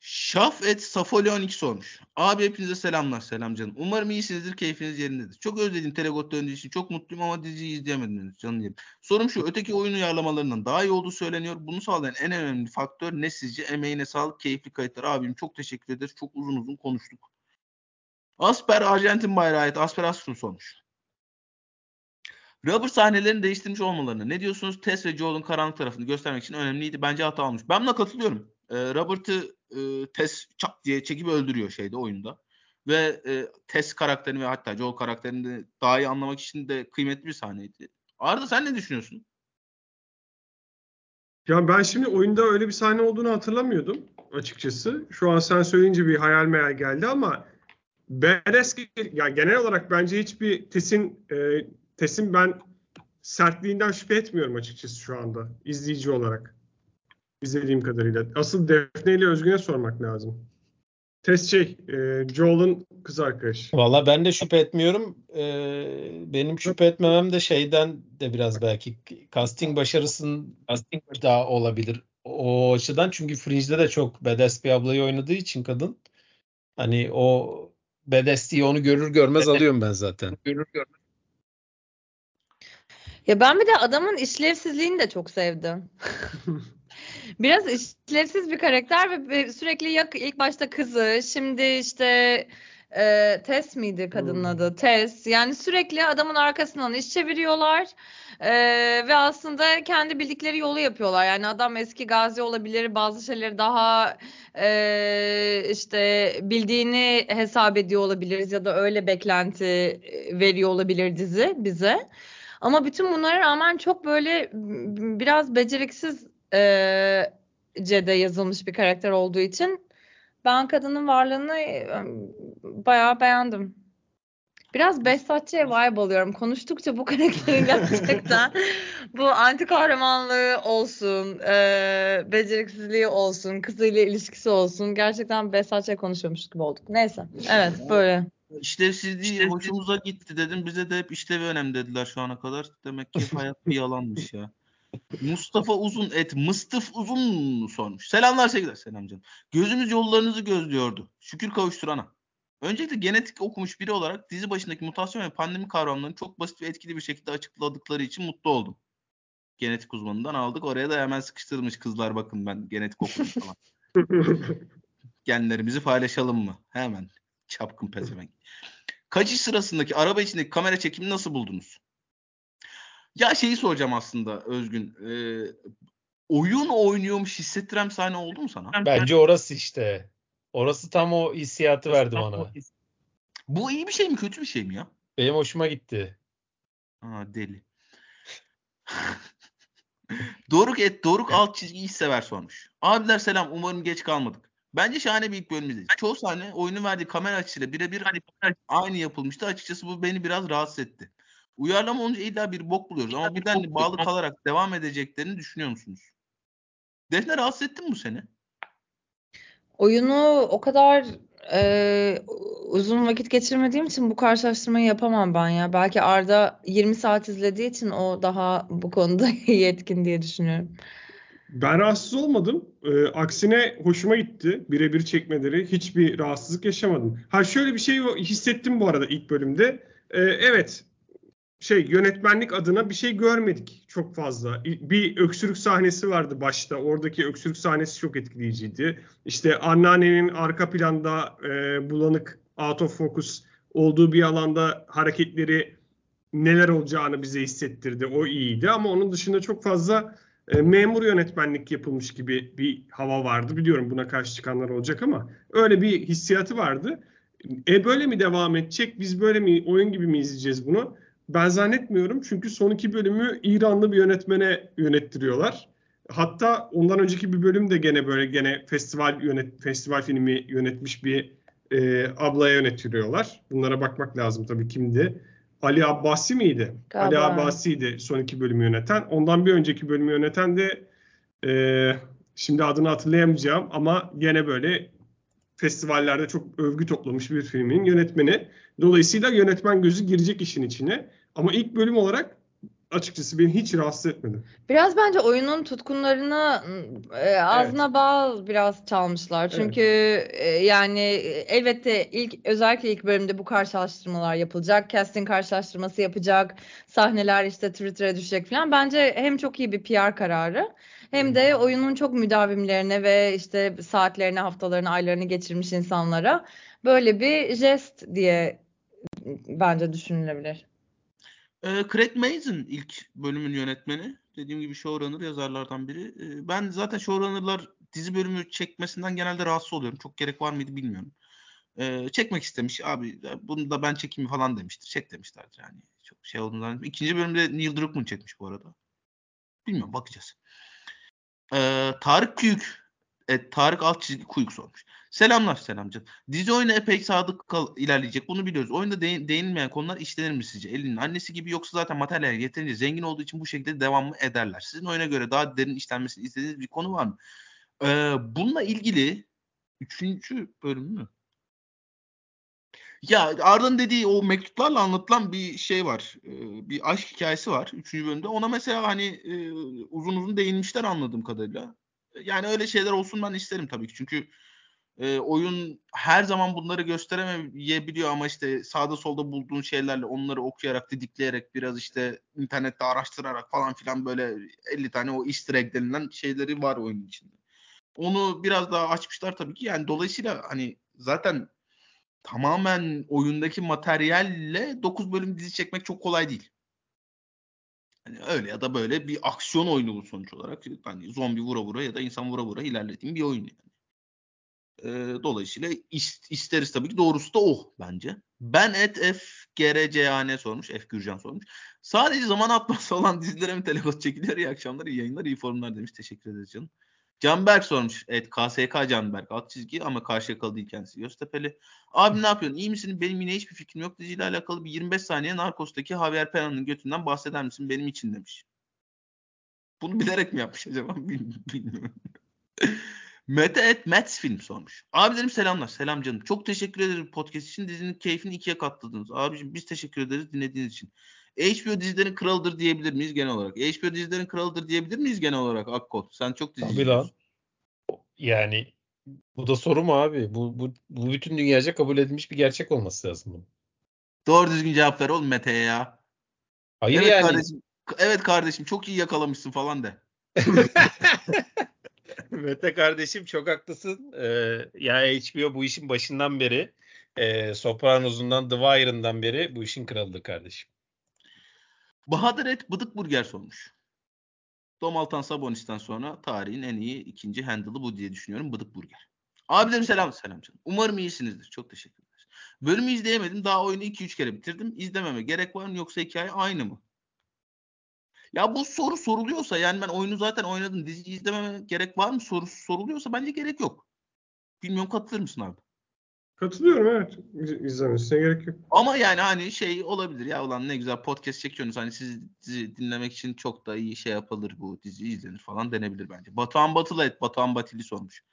Şaf et Safoli 12 sormuş. Abi hepinize selamlar. Selam canım. Umarım iyisinizdir. Keyfiniz yerindedir. Çok özledim Telegot döndüğü için. Çok mutluyum ama diziyi izleyemedim. Canım yerim. Sorum şu. Öteki oyun uyarlamalarından daha iyi olduğu söyleniyor. Bunu sağlayan en önemli faktör ne sizce? Emeğine sağlık. Keyifli kayıtlar. Abim çok teşekkür ederiz. Çok uzun uzun konuştuk. Asper Arjantin bayrağı ait. Asper Astrun sormuş. Rubber sahnelerini değiştirmiş olmalarını ne diyorsunuz? Tess ve Joel'un karanlık tarafını göstermek için önemliydi. Bence hata olmuş. Ben buna katılıyorum. E, Robert'ı e, Tess çat diye çekip öldürüyor şeyde oyunda. Ve e, Tess karakterini ve hatta Joel karakterini daha iyi anlamak için de kıymetli bir sahneydi. Arda sen ne düşünüyorsun? Ya ben şimdi oyunda öyle bir sahne olduğunu hatırlamıyordum açıkçası. Şu an sen söyleyince bir hayal meyal geldi ama badass yani genel olarak bence hiçbir Tess'in e, Tess'in ben sertliğinden şüphe etmiyorum açıkçası şu anda izleyici olarak. İzlediğim kadarıyla. Asıl Defne ile Özgün'e sormak lazım. Test şey, e, Joel'ın kız arkadaşı. Valla ben de şüphe etmiyorum. Ee, benim şüphe etmemem de şeyden de biraz belki casting başarısının casting daha olabilir o açıdan. Çünkü Fringe'de de çok badass bir ablayı oynadığı için kadın. Hani o badassliği onu görür görmez alıyorum ben zaten. Görür görmez. Ya ben bir de adamın işlevsizliğini de çok sevdim. Biraz işlevsiz bir karakter ve sürekli yak ilk başta kızı, şimdi işte e, Tess miydi kadının Hmm. adı? Tess. Yani sürekli adamın arkasından iş çeviriyorlar. E, ve aslında kendi bildikleri yolu yapıyorlar. Yani adam eski gazi olabilir, bazı şeyleri daha e, işte bildiğini hesap ediyor olabiliriz ya da öyle beklenti e, veriyor olabilir dizi bize. Ama bütün bunlara rağmen çok böyle biraz beceriksiz e, de yazılmış bir karakter olduğu için ben kadının varlığını e, bayağı beğendim. Biraz Behzatçı'ya vibe alıyorum. Konuştukça bu karakterin gerçekten bu anti kahramanlığı olsun, e, beceriksizliği olsun, kızıyla ilişkisi olsun. Gerçekten Behzatçı'ya konuşuyormuş gibi olduk. Neyse. Evet böyle. İşlevsizliği hoşumuza gitti dedim. Bize de hep işlevi önemli dediler şu ana kadar. Demek ki hayat bir yalanmış ya. Mustafa Uzun et Mıstıf Uzun sormuş. Selamlar sevgiler. Selam canım. Gözümüz yollarınızı gözlüyordu. Şükür kavuşturana. Öncelikle genetik okumuş biri olarak dizi başındaki mutasyon ve pandemi kavramlarını çok basit ve etkili bir şekilde açıkladıkları için mutlu oldum. Genetik uzmanından aldık. Oraya da hemen sıkıştırmış kızlar bakın ben genetik okumuş falan. Genlerimizi paylaşalım mı? Hemen. Çapkın pezevenk. Kaçış sırasındaki araba içindeki kamera çekimini nasıl buldunuz? Ya şeyi soracağım aslında Özgün. Ee, oyun oynuyormuş hissettiren sahne oldu mu sana? Bence orası işte. Orası tam o hissiyatı verdi bana. Bu iyi bir şey mi kötü bir şey mi ya? Benim hoşuma gitti. Ha deli. Doruk et Doruk alt çizgi iş sever sormuş. Abiler selam umarım geç kalmadık. Bence şahane bir ilk bölümdeyiz. Çoğu sahne oyunun verdiği kamera açısıyla birebir hani aynı yapılmıştı. Açıkçası bu beni biraz rahatsız etti. Uyarlama olunca illa bir bok buluyoruz ama birden bağlı kalarak devam edeceklerini düşünüyor musunuz? Defne rahatsız etti mi bu seni? Oyunu o kadar e, uzun vakit geçirmediğim için bu karşılaştırmayı yapamam ben ya. Belki Arda 20 saat izlediği için o daha bu konuda yetkin diye düşünüyorum. Ben rahatsız olmadım. Ee, aksine hoşuma gitti. Birebir çekmeleri. Hiçbir rahatsızlık yaşamadım. Ha şöyle bir şey hissettim bu arada ilk bölümde. Ee, evet şey yönetmenlik adına bir şey görmedik çok fazla. Bir öksürük sahnesi vardı başta. Oradaki öksürük sahnesi çok etkileyiciydi. İşte anneannenin arka planda e, bulanık out of focus olduğu bir alanda hareketleri neler olacağını bize hissettirdi. O iyiydi ama onun dışında çok fazla e, memur yönetmenlik yapılmış gibi bir hava vardı. Biliyorum buna karşı çıkanlar olacak ama öyle bir hissiyatı vardı. E böyle mi devam edecek? Biz böyle mi oyun gibi mi izleyeceğiz bunu? Ben zannetmiyorum çünkü son iki bölümü İranlı bir yönetmene yönettiriyorlar. Hatta ondan önceki bir bölüm de gene böyle gene festival yönet festival filmi yönetmiş bir e, ablaya yönettiriyorlar. Bunlara bakmak lazım tabii kimdi. Ali Abbasi miydi? Galiba. Ali Abbasi'ydi son iki bölümü yöneten. Ondan bir önceki bölümü yöneten de e, şimdi adını hatırlayamayacağım ama gene böyle festivallerde çok övgü toplamış bir filmin yönetmeni. Dolayısıyla yönetmen gözü girecek işin içine. Ama ilk bölüm olarak açıkçası beni hiç rahatsız etmedi. Biraz bence oyunun tutkunlarını e, ağzına evet. bal biraz çalmışlar. Çünkü evet. e, yani elbette ilk özellikle ilk bölümde bu karşılaştırmalar yapılacak. Casting karşılaştırması yapacak. Sahneler işte Twitter'a düşecek falan. Bence hem çok iyi bir PR kararı hem de oyunun çok müdavimlerine ve işte saatlerini, haftalarını, aylarını geçirmiş insanlara böyle bir jest diye bence düşünülebilir. E, Craig Mazin ilk bölümün yönetmeni. Dediğim gibi showrunner yazarlardan biri. E, ben zaten showrunnerlar dizi bölümü çekmesinden genelde rahatsız oluyorum. Çok gerek var mıydı bilmiyorum. E, çekmek istemiş. Abi bunu da ben çekeyim falan demiştir. Çek demişlerdir yani. Çok şey olduğundan. İkinci bölümde Neil Druckmann çekmiş bu arada. Bilmiyorum bakacağız. E, Tarık Küyük Evet, Tarık alt çizgi Kuyuk sormuş. Selamlar selam canım. Dizi oyuna epey sadık kal- ilerleyecek. Bunu biliyoruz. Oyunda de- değinmeyen konular işlenir mi sizce? Elinin annesi gibi yoksa zaten materyal yeterince zengin olduğu için bu şekilde devam mı ederler? Sizin oyuna göre daha derin işlenmesini istediğiniz bir konu var mı? Ee, bununla ilgili üçüncü bölüm mü? Ya Arda'nın dediği o mektuplarla anlatılan bir şey var. Ee, bir aşk hikayesi var. Üçüncü bölümde. Ona mesela hani e, uzun uzun değinmişler anladığım kadarıyla yani öyle şeyler olsun ben isterim tabii ki. Çünkü E, oyun her zaman bunları gösteremeyebiliyor ama işte sağda solda bulduğun şeylerle onları okuyarak, didikleyerek biraz işte internette araştırarak falan filan böyle 50 tane o easter egg denilen şeyleri var oyunun içinde. Onu biraz daha açmışlar tabii ki. Yani dolayısıyla hani zaten tamamen oyundaki materyalle 9 bölüm dizi çekmek çok kolay değil. Hani öyle ya da böyle bir aksiyon oyunu bu sonuç olarak. Hani zombi vura vura ya da insan vura vura ilerlediğim bir oyun yani. Ee, dolayısıyla ist, isteriz tabii ki doğrusu da o bence. Ben et F GRCAN sormuş. F Gürcan sormuş. Sadece zaman atması olan dizilere mi telefon çekiliyor? İyi akşamlar, iyi yayınlar, iyi forumlar demiş. Teşekkür ederiz canım. Canberk sormuş. Evet KSK Canberk. Alt çizgi ama karşıyakalı değil kendisi. Göztepe'li. Abi ne yapıyorsun? İyi misin? Benim yine hiçbir fikrim yok. Diziyle alakalı bir 25 saniye Narcos'taki Javier Pena'nın götünden bahseder misin? Benim için demiş. Bunu bilerek mi yapmış acaba? Bilmiyorum. Mete et Mets film sormuş. Abilerim selamlar. Selam canım. Çok teşekkür ederim podcast için. Dizinin keyfini ikiye katladınız. Abicim biz teşekkür ederiz dinlediğiniz için. HBO dizilerin kralıdır diyebilir miyiz genel olarak? HBO dizilerin kralıdır diyebilir miyiz genel olarak Akkol? Sen çok dizi Tabii lan. Yani bu da soru mu abi? Bu, bu, bu bütün dünyaca kabul edilmiş bir gerçek olması lazım bunun. Doğru düzgün cevap ver oğlum Mete'ye ya. Hayır evet yani. Kardeşim, evet kardeşim çok iyi yakalamışsın falan de. Mete kardeşim çok haklısın. Ee, ya HBO bu işin başından beri e, Sopranos'undan The Wire'ından beri bu işin kralıdır kardeşim. Bahadır Et Bıdık Burger sormuş. Domaltan Sabonis'ten sonra tarihin en iyi ikinci handle'ı bu diye düşünüyorum. Bıdık Burger. Abilerim selam selam canım. Umarım iyisinizdir. Çok teşekkür ederiz. Bölümü izleyemedim. Daha oyunu 2-3 kere bitirdim. İzlememe gerek var mı yoksa hikaye aynı mı? Ya bu soru soruluyorsa yani ben oyunu zaten oynadım. Diziyi izlememe gerek var mı sorusu soruluyorsa bence gerek yok. Bilmiyorum katılır mısın abi? Katılıyorum evet. İz- İzlemesine gerek yok. Ama yani hani şey olabilir ya ulan ne güzel podcast çekiyorsunuz hani siz dizi dinlemek için çok da iyi şey yapılır bu dizi izlenir falan denebilir bence. Batuhan Batılı et Batuhan Batili sormuş.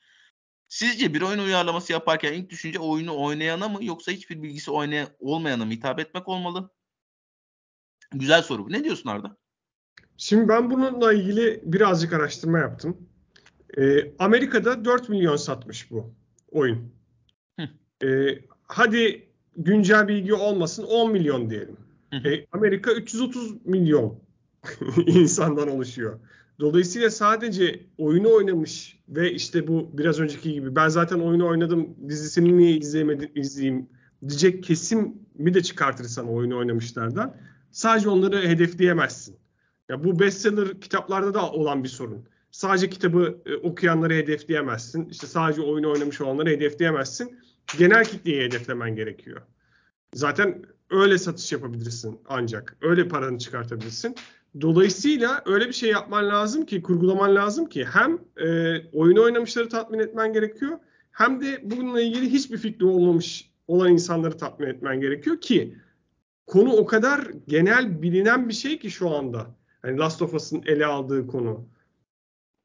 Sizce bir oyun uyarlaması yaparken ilk düşünce oyunu oynayana mı yoksa hiçbir bilgisi oynaya olmayana mı hitap etmek olmalı? Güzel soru bu. Ne diyorsun Arda? Şimdi ben bununla ilgili birazcık araştırma yaptım. Ee, Amerika'da 4 milyon satmış bu oyun. Ee, hadi güncel bilgi olmasın 10 milyon diyelim. Ee, Amerika 330 milyon insandan oluşuyor. Dolayısıyla sadece oyunu oynamış ve işte bu biraz önceki gibi ben zaten oyunu oynadım dizisini niye izleyemedim izleyeyim diyecek kesim mi de çıkartırsan oyunu oynamışlardan sadece onları hedefleyemezsin. Ya bu bestseller kitaplarda da olan bir sorun. Sadece kitabı e, okuyanları hedefleyemezsin. İşte sadece oyunu oynamış olanları hedefleyemezsin. Genel kitleyi hedeflemen gerekiyor. Zaten öyle satış yapabilirsin ancak. Öyle paranı çıkartabilirsin. Dolayısıyla öyle bir şey yapman lazım ki, kurgulaman lazım ki hem e, oyunu oynamışları tatmin etmen gerekiyor hem de bununla ilgili hiçbir fikri olmamış olan insanları tatmin etmen gerekiyor ki konu o kadar genel bilinen bir şey ki şu anda. Hani Last of Us'ın ele aldığı konu.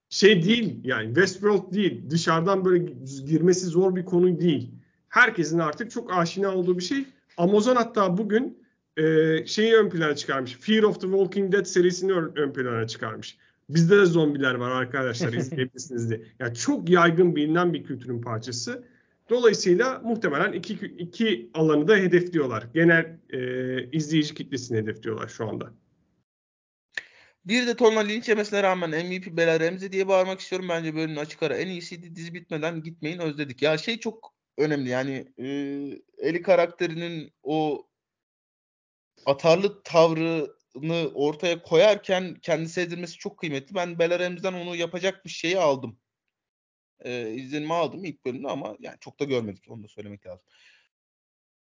Şey değil yani Westworld değil. Dışarıdan böyle girmesi zor bir konu değil. Herkesin artık çok aşina olduğu bir şey. Amazon hatta bugün e, şeyi ön plana çıkarmış. Fear of the Walking Dead serisini ön, ön plana çıkarmış. Bizde de zombiler var arkadaşlar izleyebilirsiniz diye. Yani çok yaygın bilinen bir kültürün parçası. Dolayısıyla muhtemelen iki, iki alanı da hedefliyorlar. Genel e, izleyici kitlesini hedefliyorlar şu anda. Bir de tonla linç yemesine rağmen MVP Bela Remzi diye bağırmak istiyorum. Bence bölümün açık ara en iyisiydi. Dizi bitmeden gitmeyin özledik. Ya şey çok önemli yani e, Eli karakterinin o atarlı tavrını ortaya koyarken kendi sevdirmesi çok kıymetli. Ben Bela Remzi'den onu yapacak bir şeyi aldım. E, izlenimi aldım ilk bölümde ama yani çok da görmedik. Onu da söylemek lazım.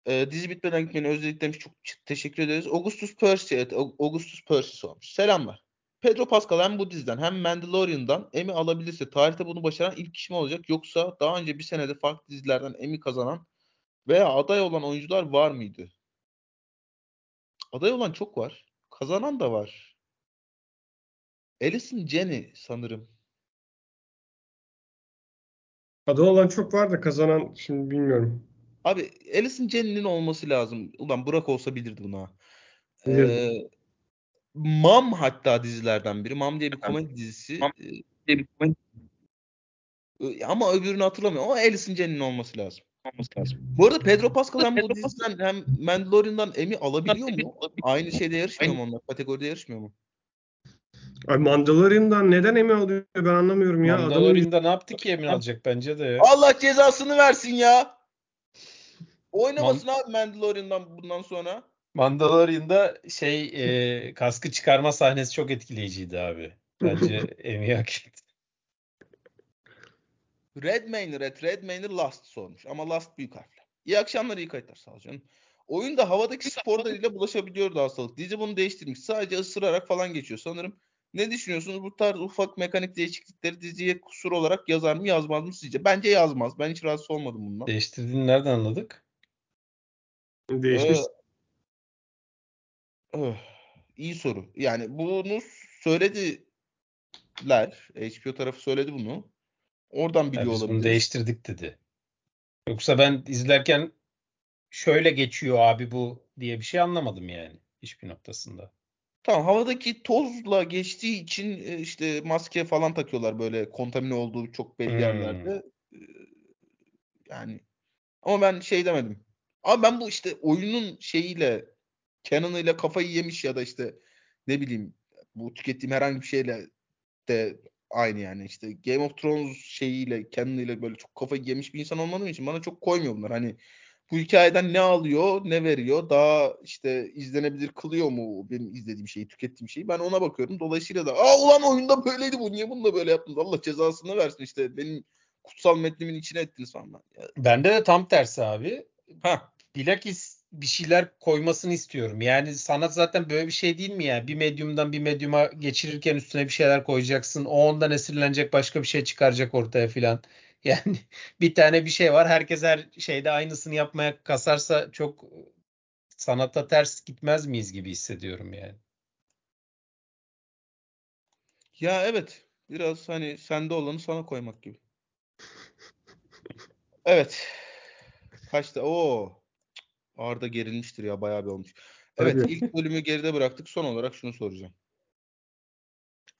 E, dizi bitmeden gitmeyin özledik demiş. Çok teşekkür ederiz. Augustus Percy evet Augustus Percy sormuş. Selamlar. Pedro Pascal hem bu diziden hem Mandalorian'dan Emmy alabilirse tarihte bunu başaran ilk kişi mi olacak yoksa daha önce bir senede farklı dizilerden Emmy kazanan veya aday olan oyuncular var mıydı? Aday olan çok var. Kazanan da var. Alison Jenny sanırım. Aday olan çok var da kazanan şimdi bilmiyorum. Abi Alison Jenny'nin olması lazım. Ulan Burak olsa bilirdi bunu. Bilirdim. Ee, Mam hatta dizilerden biri. Mam diye bir komedi dizisi. Mam diye bir komedi Ö- Ama öbürünü hatırlamıyorum. Ama Alison Janney'in olması lazım. Olması lazım. Bu arada Pedro Pascal hem bu diziden hem Mandalorian'dan Emmy alabiliyor mu? Aynı şeyde yarışmıyor mu onlar? Kategoride yarışmıyor mu? Ay Mandalorian'dan neden Emmy alıyor ben anlamıyorum ya. Adamın Mandalorian'da ne yaptı ki emin alacak bence de ya. Allah cezasını versin ya. Oynamasın abi Mandalorian'dan bundan sonra. Mandalorian'da şey e, kaskı çıkarma sahnesi çok etkileyiciydi abi. Bence Emmy hak etti. Redmayne, Red Redmayne Last sormuş. Ama Last büyük harfle. İyi akşamlar, iyi kayıtlar. Sağ ol canım. Oyunda havadaki sporlarıyla bulaşabiliyordu hastalık. Dizi bunu değiştirmiş. Sadece ısırarak falan geçiyor sanırım. Ne düşünüyorsunuz? Bu tarz ufak mekanik değişiklikleri diziye kusur olarak yazar mı yazmaz mı sizce? Bence yazmaz. Ben hiç rahatsız olmadım bundan. Değiştirdiğini nereden anladık? değişmiş. Ee, öh, iyi soru. Yani bunu söylediler. HBO tarafı söyledi bunu. Oradan biliyor bunu olabilir. değiştirdik dedi. Yoksa ben izlerken şöyle geçiyor abi bu diye bir şey anlamadım yani hiçbir noktasında. Tamam havadaki tozla geçtiği için e, işte maske falan takıyorlar böyle kontamine olduğu çok belli Hmm. yerlerde. Ee, Yani ama ben şey demedim. Ama ben bu işte oyunun şeyiyle canon'ıyla kafayı yemiş ya da işte ne bileyim bu tükettiğim herhangi bir şeyle de aynı yani işte Game of Thrones şeyiyle canon'ıyla böyle çok kafayı yemiş bir insan olmadığım için bana çok koymuyor bunlar. Hani bu hikayeden ne alıyor, ne veriyor, daha işte izlenebilir kılıyor mu benim izlediğim şeyi, tükettiğim şeyi. Ben ona bakıyorum. Dolayısıyla da aa ulan oyunda böyleydi bu. Niye bunu da böyle yaptınız? Allah cezasını versin işte. Benim kutsal metnimin içine ettiniz falan. Bende de tam tersi abi. ha Bilakis bir şeyler koymasını istiyorum. Yani sanat zaten böyle bir şey değil mi ya? Bir medyumdan bir medyuma geçirirken üstüne bir şeyler koyacaksın. O ondan esinlenecek başka bir şey çıkaracak ortaya filan. Yani bir tane bir şey var. Herkes her şeyde aynısını yapmaya kasarsa çok sanata ters gitmez miyiz gibi hissediyorum yani. Ya evet. Biraz hani sende olanı sana koymak gibi. Evet. Kaçta? Oo. Arda gerilmiştir ya bayağı bir olmuş. Evet Hadi. ilk bölümü geride bıraktık. Son olarak şunu soracağım.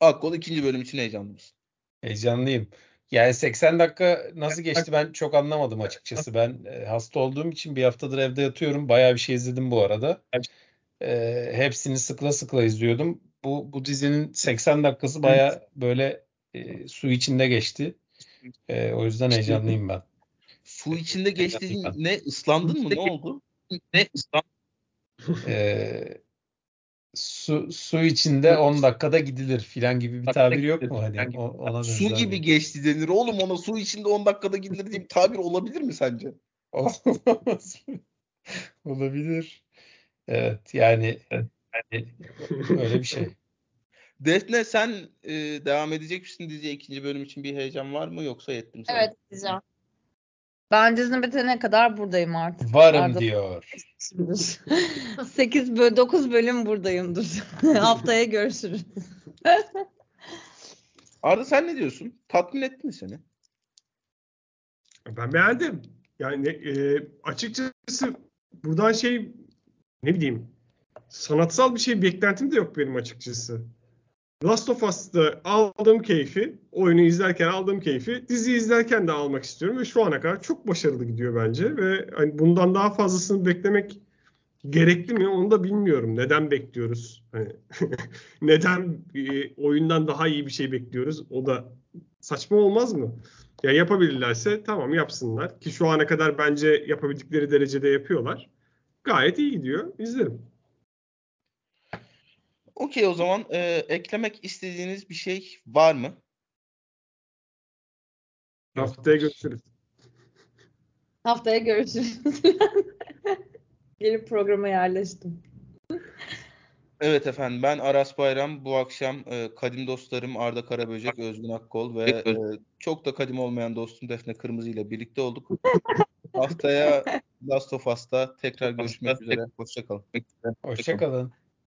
Akkol ikinci bölüm için heyecanlı mısın? Heyecanlıyım. Yani 80 dakika nasıl geçti ben çok anlamadım açıkçası. Ben e, hasta olduğum için bir haftadır evde yatıyorum. Bayağı bir şey izledim bu arada. E, hepsini sıkla sıkla izliyordum. Bu bu dizinin 80 dakikası bayağı böyle e, su içinde geçti. E, o yüzden heyecanlıyım ben. Su içinde geçtiğin ne? Islandın mı? Ne oldu? Ne E, su su içinde 10 dakikada gidilir filan gibi bir tabir yok mu hani o- ona Su gibi geçti denir. Oğlum ona su içinde 10 dakikada gidilir diye bir tabir olabilir mi sence? Olabilir. Evet yani yani öyle bir şey. Defne sen e, devam edecek misin diziye ikinci bölüm için bir heyecan var mı yoksa yetti mi sana? Evet diyeceğim. Ben dizinin bitene kadar buradayım artık. Varım Arda diyor. 8 bölüm 9 bölüm buradayımdır. Haftaya görüşürüz. Arda sen ne diyorsun? Tatmin etti mi seni? Ben beğendim. Yani e, açıkçası buradan şey ne bileyim sanatsal bir şey beklentim de yok benim açıkçası. Last of Us'ta aldığım keyfi, oyunu izlerken aldığım keyfi, dizi izlerken de almak istiyorum ve şu ana kadar çok başarılı gidiyor bence ve hani bundan daha fazlasını beklemek gerekli mi onu da bilmiyorum. Neden bekliyoruz? Hani neden e, oyundan daha iyi bir şey bekliyoruz? O da saçma olmaz mı? Ya yapabilirlerse tamam yapsınlar ki şu ana kadar bence yapabildikleri derecede yapıyorlar. Gayet iyi gidiyor. İzlerim. Okey o zaman e, eklemek istediğiniz bir şey var mı? Haftaya görüşürüz. Haftaya görüşürüz. Gelip programa yerleştim. Evet efendim ben Aras Bayram bu akşam e, kadim dostlarım Arda Karaböcek, Özgün Akkol ve e, çok da kadim olmayan dostum Defne Kırmızı ile birlikte olduk. Haftaya Last of Us'ta tekrar görüşmek üzere. Hoşçakalın. Hoşçakalın.